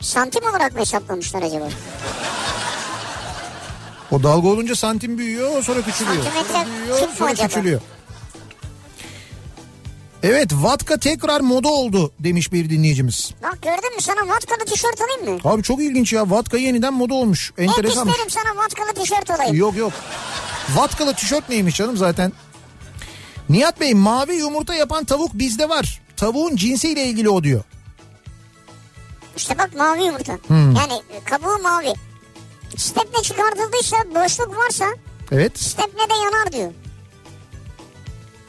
Santim olarak mı hesaplamışlar acaba? O dalga olunca santim büyüyor sonra küçülüyor. Santimetre Sonra büyüyor sonra acaba? küçülüyor. Evet vatka tekrar moda oldu demiş bir dinleyicimiz. Bak gördün mü sana vatkalı tişört alayım mı? Abi çok ilginç ya vatka yeniden moda olmuş. Hep Enteresanmış. isterim sana vatkalı tişört alayım. Yok yok. Vatkalı tişört neymiş canım zaten. Nihat Bey mavi yumurta yapan tavuk bizde var. Tavuğun cinsiyle ilgili o diyor. İşte bak mavi yumurta. Hmm. Yani kabuğu mavi. Stepne çıkartıldıysa boşluk varsa Evet. stepne de yanar diyor.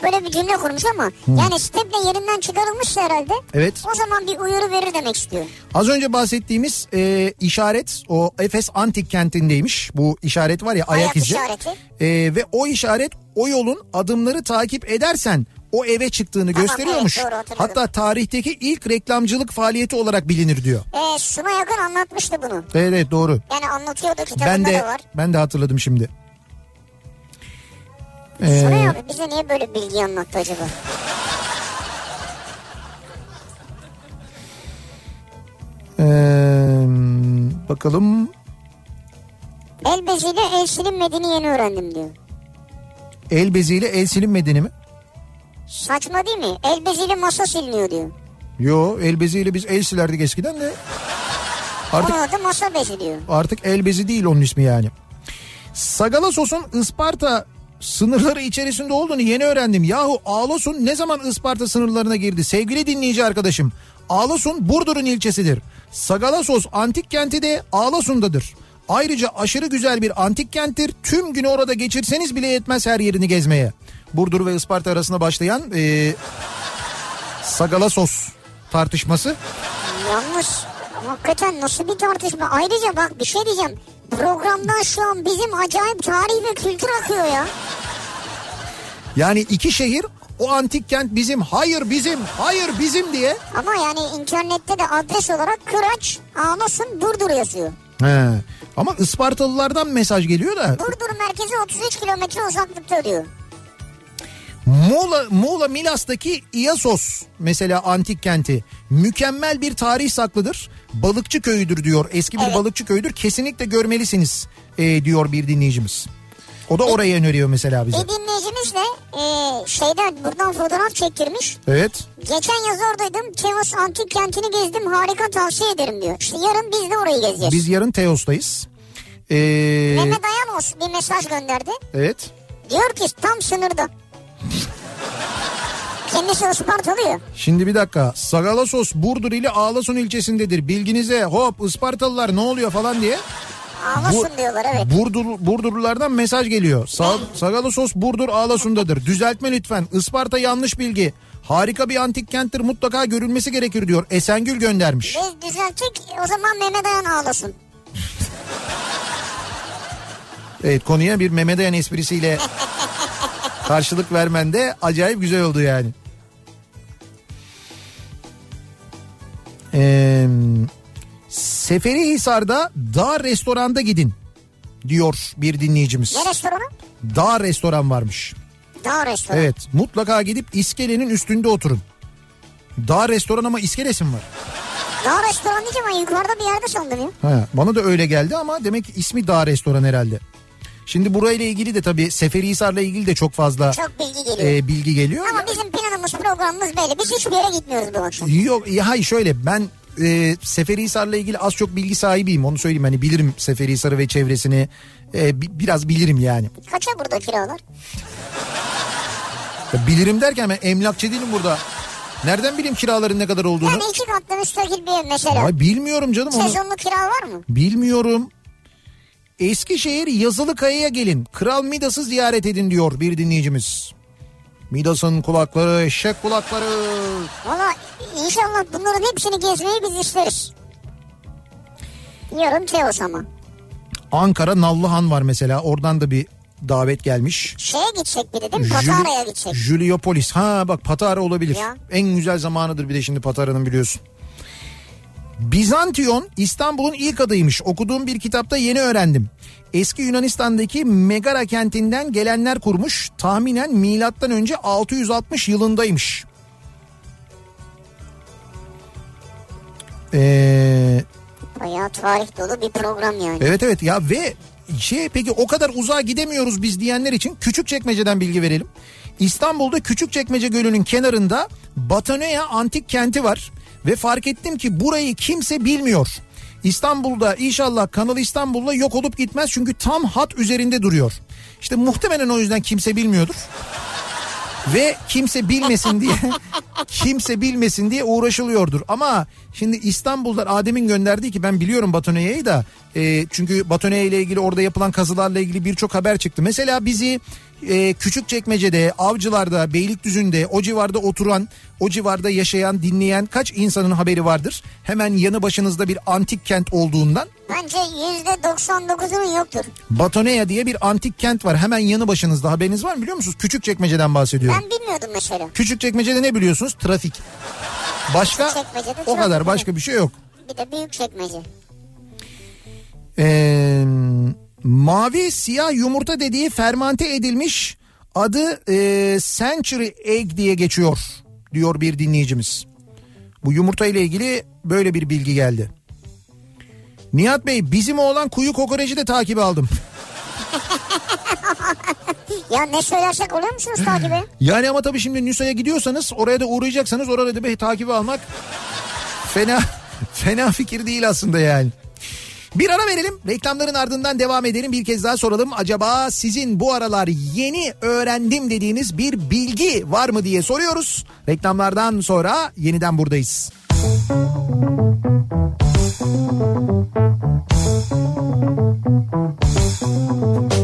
Böyle bir cümle kurmuş ama yani stepne yerinden çıkarılmışsa herhalde Evet. o zaman bir uyarı verir demek istiyor. Az önce bahsettiğimiz e, işaret o Efes Antik kentindeymiş. Bu işaret var ya ayak, Ayak izi. işareti. E, ve o işaret o yolun adımları takip edersen o eve çıktığını Tamam, gösteriyormuş. evet, doğru. Hatta tarihteki ilk reklamcılık faaliyeti olarak bilinir diyor. Ee, Suna Yakın anlatmıştı bunu. Evet, evet doğru. Yani anlatıyordu kitabında Ben de da var. ben de hatırladım şimdi. Ee, abi bize niye böyle bilgi anlattı acaba? ee, bakalım El beziyle el silinmediğini yeni öğrendim diyor. el beziyle el silinmediğini mi? Saçma değil mi? El beziyle masa siliniyor diyor. Yo el beziyle biz el silerdik eskiden de. Artık Onun adı masa bezi diyor. Artık el bezi değil onun ismi yani. Sagala sosun Isparta sınırları içerisinde olduğunu yeni öğrendim. Yahu Ağlosun ne zaman Isparta sınırlarına girdi? Sevgili dinleyici arkadaşım. Ağlosun Burdur'un ilçesidir. Sagalasos antik kenti de Ağlosun'dadır. Ayrıca aşırı güzel bir antik kenttir. Tüm günü orada geçirseniz bile yetmez her yerini gezmeye. Burdur ve Isparta arasında başlayan e, Sagalasos tartışması. Yalnız hakikaten nasıl bir tartışma. Ayrıca bak bir şey diyeceğim. Programdan şu an bizim acayip tarih ve kültür akıyor ya. Yani iki şehir o antik kent bizim hayır bizim hayır bizim diye. Ama yani internette de adres olarak Kıraç, Ağlasın, Burdur yazıyor. He. Ama Ispartalılardan mesaj geliyor da Burdur merkezi 33 kilometre uzaklıkta diyor. Muğla, Muğla Milas'taki İyasos mesela antik kenti mükemmel bir tarih saklıdır. Balıkçı köyüdür diyor. Eski bir Evet. balıkçı köyüdür. Kesinlikle görmelisiniz e, diyor bir dinleyicimiz. O da orayı öneriyor mesela bize. Bir dinleyicimiz de e, şeyden buradan fotoğraf çektirmiş. Evet. Geçen yaz oradaydım. Teos antik kentini gezdim. Harika tavsiye ederim diyor. İşte yarın biz de orayı gezeceğiz. Biz yarın Teos'tayız. Ee, Mehmet Ayanos bir mesaj gönderdi. evet. Diyor ki tam sınırda. Kendisi Ispartalı ya. Şimdi bir dakika. Sagalasos Burdur ile Ağlasun ilçesindedir. Bilginize hop Ispartalılar ne oluyor falan diye. Ağlasın diyorlar evet. Burdur, Burdurlulardan mesaj geliyor. Sa Sagalasos Burdur Ağlasun'dadır. Düzeltme lütfen. Isparta yanlış bilgi. Harika bir antik kenttir mutlaka görülmesi gerekir diyor. Esengül göndermiş. Biz düzelttik o zaman Mehmet Ayan ağlasın. Evet konuya bir Mehmet Ayan esprisiyle karşılık vermen de acayip güzel oldu yani. Ee, Seferihisar'da Dağ Restoranda gidin diyor bir dinleyicimiz. Ne restoranı? Dağ Restoran varmış. Dağ restoranı. Evet mutlaka gidip iskelenin üstünde oturun. Dağ restoran ama iskelesi mi var? Dağ restoranı diyeceğim ama yukarıda bir yerde sandım ya. Ha, bana da öyle geldi ama demek ki ismi Dağ Restoran herhalde. Şimdi burayla ilgili de tabii Seferihisar'la ilgili de çok fazla Çok bilgi geliyor. e, bilgi geliyor. Ama bizim planımız programımız belli. Biz hiçbir yere gitmiyoruz bu akşam. Yok ya hayır şöyle ben e, Seferihisar'la ilgili az çok bilgi sahibiyim onu söyleyeyim hani bilirim Seferihisar'ı ve çevresini e, bi- biraz bilirim yani. Kaça burada kiralar? Ya bilirim derken ben emlakçı değilim burada. Nereden bileyim kiraların ne kadar olduğunu? Yani iki katlı müstakil bir ev mesela. Ya bilmiyorum canım onu. Sezonluk kira var mı? Bilmiyorum. Eskişehir Yazılıkaya'ya gelin. Kral Midas'ı ziyaret edin diyor bir dinleyicimiz. Midas'ın kulakları, eşek kulakları. Valla inşallah bunların hepsini gezmeyi biz isteriz. Yarın Teos ama. Ankara Nallıhan var mesela. Oradan da bir davet gelmiş. Şeye gitsek bir de değil mi? Patara'ya gitsek. Juliopolis. Ha bak Patara olabilir. Ya. En güzel zamanıdır bir de şimdi Patara'nın biliyorsun. Bizantiyon İstanbul'un ilk adıymış. Okuduğum bir kitapta yeni öğrendim. Eski Yunanistan'daki Megara kentinden gelenler kurmuş. Tahminen milattan önce 660 yılındaymış. Ee, Bayağı tarih dolu bir program yani. evet evet ya ve şey peki o kadar uzağa gidemiyoruz biz diyenler için küçük çekmeceden bilgi verelim. İstanbul'da Küçükçekmece Gölü'nün kenarında Batanea antik kenti var ve fark ettim ki burayı kimse bilmiyor. İstanbul'da inşallah Kanal İstanbul'da yok olup gitmez çünkü tam hat üzerinde duruyor. İşte muhtemelen o yüzden kimse bilmiyordur. Ve kimse bilmesin diye kimse bilmesin diye uğraşılıyordur. Ama şimdi İstanbul'da Adem'in gönderdiği ki ben biliyorum Batonea'yı da e, çünkü Batonea ile ilgili orada yapılan kazılarla ilgili birçok haber çıktı. Mesela bizi e, Küçükçekmece'de, Avcılar'da, Beylikdüzü'nde o civarda oturan, o civarda yaşayan, dinleyen kaç insanın haberi vardır? Hemen yanı başınızda bir antik kent olduğundan. Bence %99'unun yoktur. Batonea diye bir antik kent var. Hemen yanı başınızda haberiniz var mı biliyor musunuz? Küçükçekmece'den bahsediyorum. Ben bilmiyordum mesela. Küçükçekmece'de ne biliyorsunuz? Trafik. Başka o kadar başka bir şey yok. Bir de büyük çekmece. Ee, mavi siyah yumurta dediği fermante edilmiş adı e, Century Egg diye geçiyor diyor bir dinleyicimiz. Bu yumurta ile ilgili böyle bir bilgi geldi. Nihat Bey bizim oğlan kuyu kokoreci de takibi aldım. Ya ne söylersek oluyor musunuz takibe? Yani ama tabii şimdi Nusa'ya gidiyorsanız oraya da uğrayacaksanız orada da bir takibi almak fena fena fikir değil aslında yani. Bir ara verelim. Reklamların ardından devam edelim. Bir kez daha soralım. Acaba sizin bu aralar yeni öğrendim dediğiniz bir bilgi var mı diye soruyoruz. Reklamlardan sonra yeniden buradayız. Kafa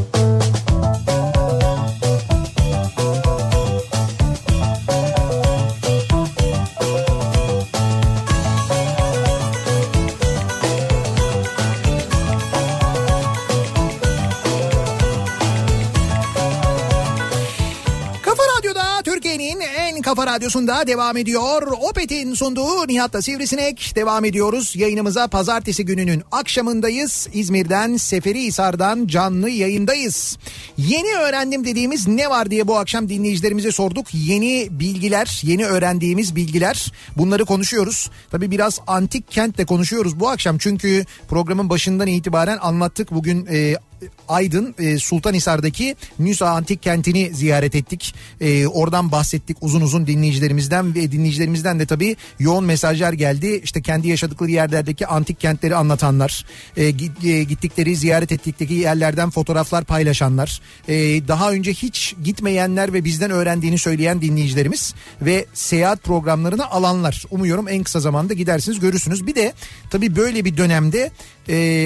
radyosunda devam ediyor. Opet'in sunduğu Nihat'la Sivrisinek devam ediyoruz. Yayınımıza pazartesi gününün akşamındayız. İzmir'den Seferihisar'dan canlı yayındayız. Yeni öğrendim dediğimiz ne var diye bu akşam dinleyicilerimize sorduk. Yeni bilgiler, yeni öğrendiğimiz bilgiler bunları konuşuyoruz. Tabii biraz antik kentle konuşuyoruz bu akşam. Çünkü programın başından itibaren anlattık. Bugün e, Aydın e, Sultanhisar'daki Nüsa Antik Kenti'ni ziyaret ettik. E, oradan bahsettik uzun uzun dinleyicilerimizden ve dinleyicilerimizden de tabii yoğun mesajlar geldi. İşte kendi yaşadıkları yerlerdeki antik kentleri anlatanlar, e, gi- gittikleri ziyaret ettikleri yerlerden fotoğraflar paylaşanlar, daha önce hiç gitmeyenler ve bizden öğrendiğini söyleyen dinleyicilerimiz ve seyahat programlarını alanlar. Umuyorum en kısa zamanda gidersiniz görürsünüz. Bir de tabii böyle bir dönemde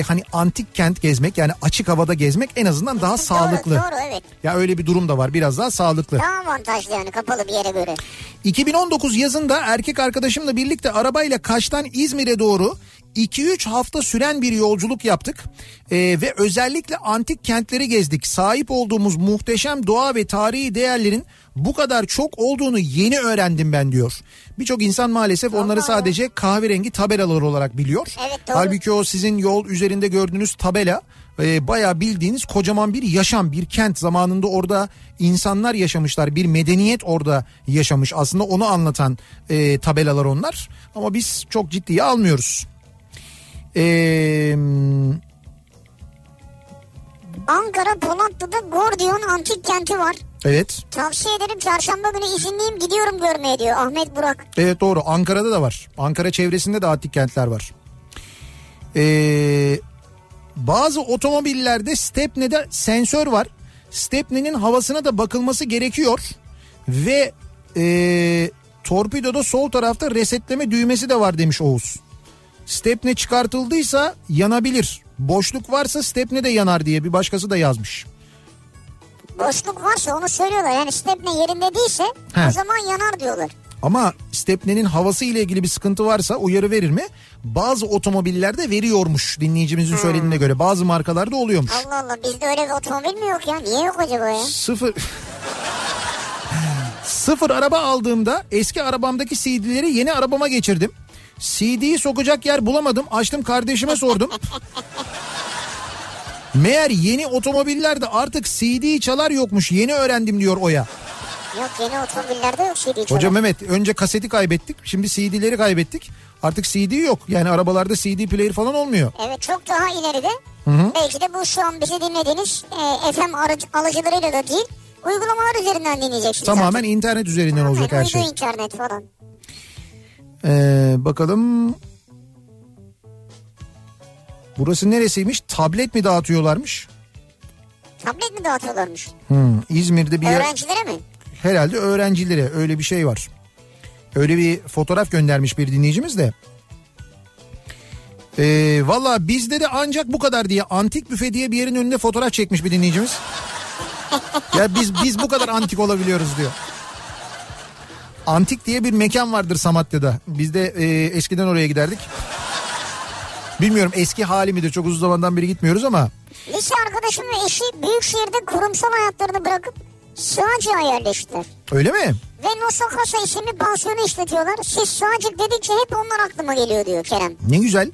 hani antik kent gezmek yani açık havada gezmek en azından daha sağlıklı. Doğru, doğru evet. Ya öyle bir durum da var biraz daha sağlıklı. Daha avantajlı yani kapalı bir yere göre. 2019 yazında erkek arkadaşımla birlikte arabayla Kaş'tan İzmir'e doğru 2-3 hafta süren bir yolculuk yaptık Ee, ve özellikle antik kentleri gezdik. Sahip olduğumuz muhteşem doğa ve tarihi değerlerin bu kadar çok olduğunu yeni öğrendim ben diyor. Birçok insan maalesef onları sadece kahverengi tabelalar olarak biliyor. Evet, doğru. Halbuki o sizin yol üzerinde gördüğünüz tabela e, bayağı bildiğiniz kocaman bir yaşam bir kent zamanında orada insanlar yaşamışlar bir medeniyet orada yaşamış aslında onu anlatan e, tabelalar onlar ama biz çok ciddiye almıyoruz. Eee Ankara Polatlı'da Gordion Antik Kenti var. evet Tavsiye ederim çarşamba günü izinliyim gidiyorum görmeye diyor Ahmet Burak. evet doğru Ankara'da da var Ankara çevresinde de antik kentler var. Eee bazı otomobillerde stepnede sensör var. Stepnenin havasına da bakılması gerekiyor. Ve e, torpidoda sol tarafta resetleme düğmesi de var demiş Oğuz. Stepne çıkartıldıysa yanabilir. Boşluk varsa stepne de yanar diye bir başkası da yazmış. Boşluk varsa onu söylüyorlar. Yani stepne yerinde değilse He. o zaman yanar diyorlar. Ama stepnenin havası ile ilgili bir sıkıntı varsa uyarı verir mi? Bazı otomobillerde veriyormuş dinleyicimizin söylediğine göre. Bazı markalarda oluyormuş. Allah Allah bizde öyle bir otomobil mi yok ya? Niye yok acaba ya? Sıfır... Sıfır araba aldığımda eski arabamdaki CD'leri yeni arabama geçirdim. CD'yi sokacak yer bulamadım. Açtım kardeşime sordum. Meğer yeni otomobillerde artık CD çalar yokmuş. Yeni öğrendim diyor Oya. Yok yeni otomobillerde yok CD çalar. Hocam Mehmet önce kaseti kaybettik. Şimdi CD'leri kaybettik. Artık CD yok. Yani arabalarda CD player falan olmuyor. Evet çok daha ileride. Belki de bu şu an bizi dinlediğiniz e, FM aracı, alıcılarıyla da değil uygulamalar üzerinden dinleyeceksiniz. Tamamen zaten. internet üzerinden olacak her şey. internet falan. Ee, bakalım. Burası neresiymiş? Tablet mi dağıtıyorlarmış? Tablet mi dağıtıyorlarmış? Hmm, İzmir'de bir yer, Öğrencilere mi? Herhalde öğrencilere öyle bir şey var. Öyle bir fotoğraf göndermiş bir dinleyicimiz de. Ee, Valla bizde de ancak bu kadar diye antik büfe diye bir yerin önünde fotoğraf çekmiş bir dinleyicimiz. ya biz biz bu kadar antik olabiliyoruz diyor. Antik diye bir mekan vardır Samatya'da. Biz de e, eskiden oraya giderdik. Bilmiyorum eski hali midir çok uzun zamandan beri gitmiyoruz ama. Lise arkadaşım ve eşi büyük şehirde kurumsal hayatlarını bırakıp Sığacık'a yerleştiler. Öyle mi? Ve Nosokasa isimli pansiyonu işletiyorlar. Siz Sığacık dedikçe hep onlar aklıma geliyor diyor Kerem. Ne güzel.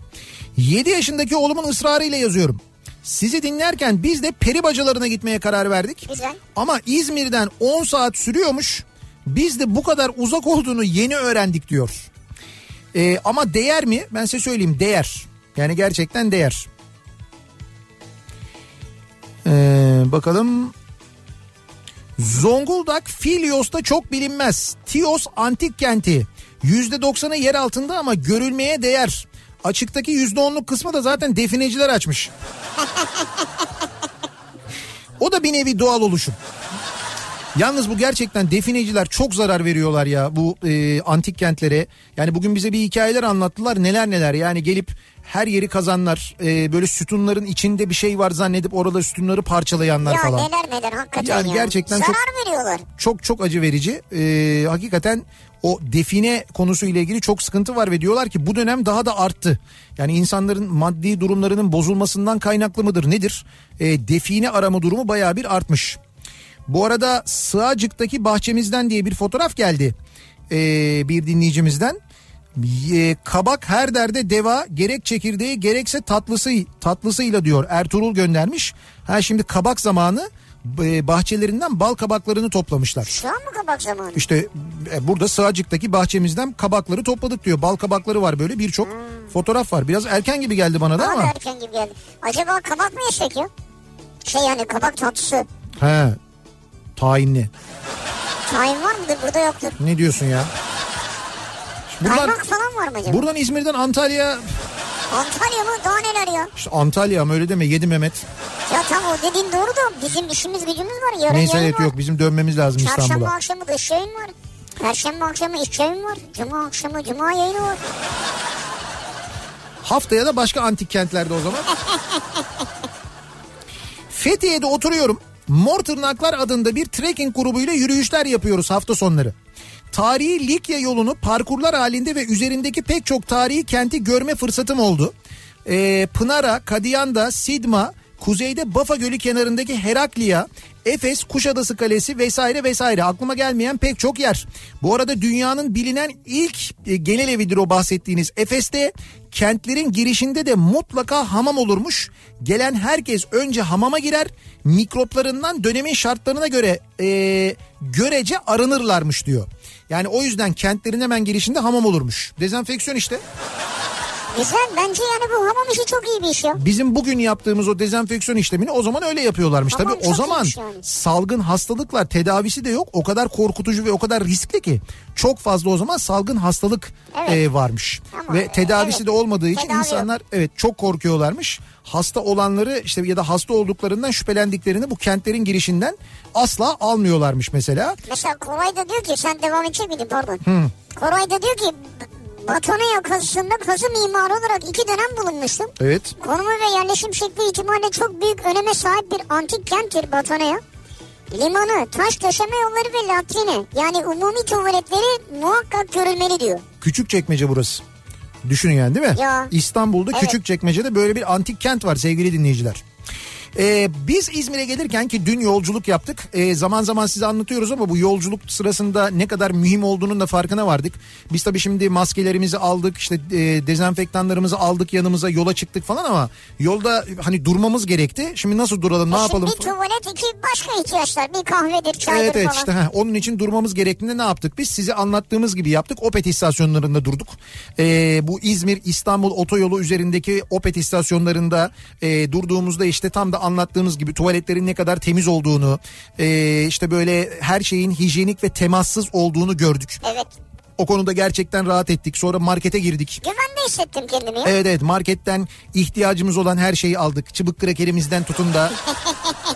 7 yaşındaki oğlumun ısrarıyla yazıyorum. Sizi dinlerken biz de peri bacalarına gitmeye karar verdik. Güzel. Ama İzmir'den 10 saat sürüyormuş. Biz de bu kadar uzak olduğunu yeni öğrendik diyor. Ee, ama değer mi? Ben size söyleyeyim değer. Yani gerçekten değer. Ee, bakalım. Zonguldak Filyos'ta çok bilinmez. Tios antik kenti. %90'ı yer altında ama görülmeye değer. Açıktaki %10'luk kısmı da zaten defineciler açmış. o da bir nevi doğal oluşum. Yalnız bu gerçekten defineciler çok zarar veriyorlar ya bu e, antik kentlere. Yani bugün bize bir hikayeler anlattılar neler neler yani gelip her yeri kazanlar e, böyle sütunların içinde bir şey var zannedip orada sütunları parçalayanlar Ya falan. neler neler hakikaten Yani ya. gerçekten Zarar çok- veriyorlar. Çok çok acı verici. Ee, hakikaten o define konusu ile ilgili çok sıkıntı var ve diyorlar ki bu dönem daha da arttı. Yani insanların maddi durumlarının bozulmasından kaynaklı mıdır nedir? Ee, define arama durumu bayağı bir artmış. Bu arada Sığacık'taki bahçemizden diye bir fotoğraf geldi ee, bir dinleyicimizden. Ee, kabak her derde deva gerek çekirdeği gerekse tatlısı tatlısıyla diyor Ertuğrul göndermiş. Ha şimdi kabak zamanı e, bahçelerinden bal kabaklarını toplamışlar. Şu an mı kabak zamanı? İşte e, burada Sığacık'taki bahçemizden kabakları topladık diyor. Bal kabakları var böyle birçok fotoğraf var. Biraz erken gibi geldi bana da ama. erken gibi geldi. Acaba kabak mı yesek ya? Şey yani kabak tatlısı. He. Tayinli. Tayin var mıdır? Burada yoktur. Ne diyorsun ya? Buradan, Kaymak falan var mı acaba? buradan İzmir'den Antalya Antalya mı? Daha neler ya? işte Antalya mı öyle deme yedi Mehmet. Ya tamam o dediğin doğru da bizim işimiz gücümüz var. Yarın Neyse evet var. yok bizim dönmemiz lazım Çarşamba İstanbul'a. akşamı da iş yayın var. Perşembe akşamı iş yayın var. Cuma akşamı cuma yayını var. Haftaya da başka antik kentlerde o zaman. Fethiye'de oturuyorum. Mor Tırnaklar adında bir trekking grubuyla yürüyüşler yapıyoruz hafta sonları. Tarihi Likya yolunu parkurlar halinde ve üzerindeki pek çok tarihi kenti görme fırsatım oldu. Ee, Pınara, Kadiyanda, Sidma, kuzeyde Bafa Gölü kenarındaki Herakliya, Efes, Kuşadası Kalesi vesaire vesaire aklıma gelmeyen pek çok yer. Bu arada dünyanın bilinen ilk e, genel evidir o bahsettiğiniz Efes'te kentlerin girişinde de mutlaka hamam olurmuş. Gelen herkes önce hamama girer mikroplarından dönemin şartlarına göre e, görece arınırlarmış diyor. Yani o yüzden kentlerin hemen girişinde hamam olurmuş. Dezenfeksiyon işte. Güzel bence yani bu hamam işi çok iyi bir iş ya. Bizim bugün yaptığımız o dezenfeksiyon işlemini o zaman öyle yapıyorlarmış. Tamam, Tabii o zaman iyiymiş yani. salgın hastalıklar tedavisi de yok. O kadar korkutucu ve o kadar riskli ki. Çok fazla o zaman salgın hastalık Evet. e, varmış. Ama, ve tedavisi evet, de olmadığı için tedavi yok. insanlar evet çok korkuyorlarmış. Hasta olanları işte ya da hasta olduklarından şüphelendiklerini bu kentlerin girişinden asla almıyorlarmış mesela. Mesela Koray da diyor ki sen devam edecek miydin pardon. Koray da diyor ki Batone kazısında kazı mimarı olarak iki dönem bulunmuştum. Evet. Konumu ve yerleşim şekli itibariyle çok büyük öneme sahip bir antik kenttir Batoneya. Limanı, taş döşeme yolları ve latrine yani umumi tuvaletleri muhakkak görülmeli diyor. Küçük çekmece burası. Düşünün yani değil mi? Ya. İstanbul'da Evet. küçük çekmecede böyle bir antik kent var sevgili dinleyiciler. Ee, biz İzmir'e gelirken ki dün yolculuk yaptık. Ee, zaman zaman size anlatıyoruz ama bu yolculuk sırasında ne kadar mühim olduğunun da farkına vardık. Biz tabii şimdi maskelerimizi aldık işte e, dezenfektanlarımızı aldık yanımıza yola çıktık falan ama yolda hani durmamız gerekti. Şimdi nasıl duralım ne E yapalım? Bir tuvalet iki başka ihtiyaçlar. Bir kahvedir çaydır Evet evet falan. işte heh, onun için durmamız gerektiğinde ne yaptık biz size anlattığımız gibi yaptık Opet istasyonlarında durduk Ee, bu İzmir İstanbul otoyolu üzerindeki Opet istasyonlarında e, durduğumuzda işte tam da anlattığımız gibi tuvaletlerin ne kadar temiz olduğunu e, işte böyle her şeyin hijyenik ve temassız olduğunu gördük Evet. o konuda gerçekten rahat ettik sonra markete girdik Güvende hissettim kendimi. Evet evet marketten ihtiyacımız olan her şeyi aldık. Çıbık krakerimizden tutun da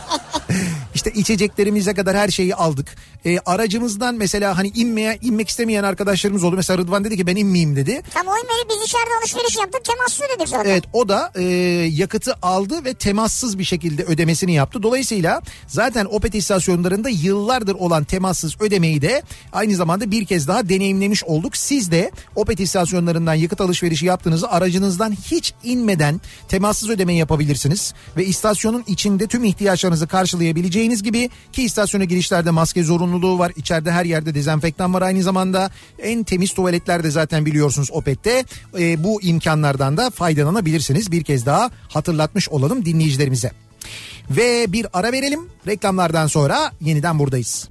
işte içeceklerimize kadar her şeyi aldık. Ee, aracımızdan mesela hani inmeye inmek istemeyen arkadaşlarımız oldu. Mesela Rıdvan dedi ki ben inmeyeyim dedi. Tam oyunları biz içeride alışveriş yaptık temassız ödedik zaten. Evet o da e, yakıtı aldı ve temassız bir şekilde ödemesini yaptı. Dolayısıyla zaten Opet istasyonlarında yıllardır olan temassız ödemeyi de aynı zamanda bir kez daha deneyimlemiş olduk. Siz de Opet istasyonlarından yakıt alışverişi yaptığınızda aracınızdan hiç inmeden temassız ödemeyi yapabilirsiniz. Ve istasyonun içinde tüm ihtiyaçlarınızı karşılayabileceğiniz gibi ki istasyona girişlerde maske zorunluluğu var. İçeride her yerde dezenfektan var aynı zamanda. En temiz tuvaletler de zaten biliyorsunuz Opet'te. E, bu imkanlardan da faydalanabilirsiniz. Bir kez daha hatırlatmış olalım dinleyicilerimize. Ve bir ara verelim. Reklamlardan sonra yeniden buradayız.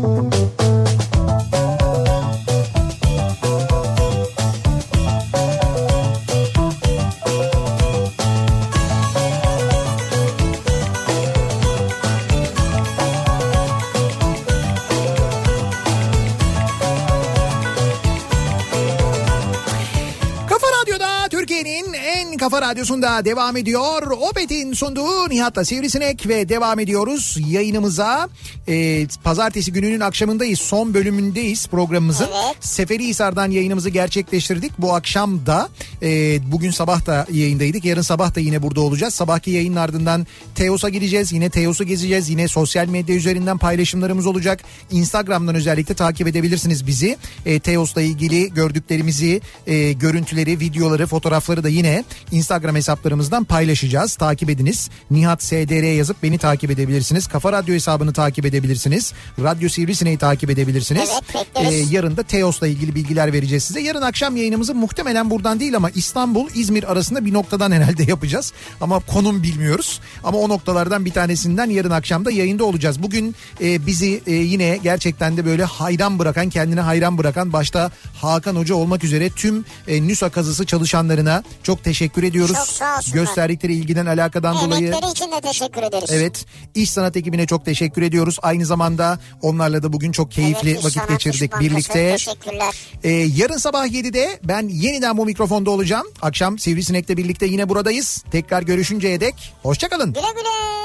Kafa kafa radyosunda devam ediyor. Opet'in sunduğu Nihat'la Sivrisinek ve devam ediyoruz yayınımıza. Ee, pazartesi gününün akşamındayız. Son bölümündeyiz programımızın. Evet. Seferihisar'dan yayınımızı gerçekleştirdik. Bu akşam da e, bugün sabah da yayındaydık. Yarın sabah da yine burada olacağız. Sabahki yayının ardından Teos'a gideceğiz. Yine Teos'u gezeceğiz. Yine sosyal medya üzerinden paylaşımlarımız olacak. Instagram'dan özellikle takip edebilirsiniz bizi. E, Teos'la ilgili gördüklerimizi, e, görüntüleri, videoları, fotoğrafları da yine Instagram hesaplarımızdan paylaşacağız. Takip ediniz. Nihat SDR yazıp beni takip edebilirsiniz. Kafa Radyo hesabını takip edebilirsiniz. Radyo Sivrisineği takip edebilirsiniz. Evet, bekleriz. E, yarın da Teos'la ilgili bilgiler vereceğiz size. Yarın akşam yayınımızı muhtemelen buradan değil ama İstanbul, İzmir arasında bir noktadan herhalde yapacağız. Ama konum bilmiyoruz. Ama o noktalardan bir tanesinden yarın akşam da yayında olacağız. Bugün e, bizi e, yine gerçekten de böyle hayran bırakan, kendine hayran bırakan başta Hakan Hoca olmak üzere tüm e, NÜSA kazısı çalışanlarına çok teşekkür ediyoruz. Çok sağ olsunlar. Gösterdikleri ilgiden alakadan dolayı. Emekleri için de teşekkür ederiz. Evet. İş sanat ekibine çok teşekkür ediyoruz. Aynı zamanda onlarla da bugün çok keyifli Evet, vakit geçirdik birlikte. Teşekkürler. Ee, yarın sabah 7'de ben yeniden bu mikrofonda olacağım. Akşam Sivrisinek'le birlikte yine buradayız. Tekrar görüşünceye dek hoşçakalın. Güle güle.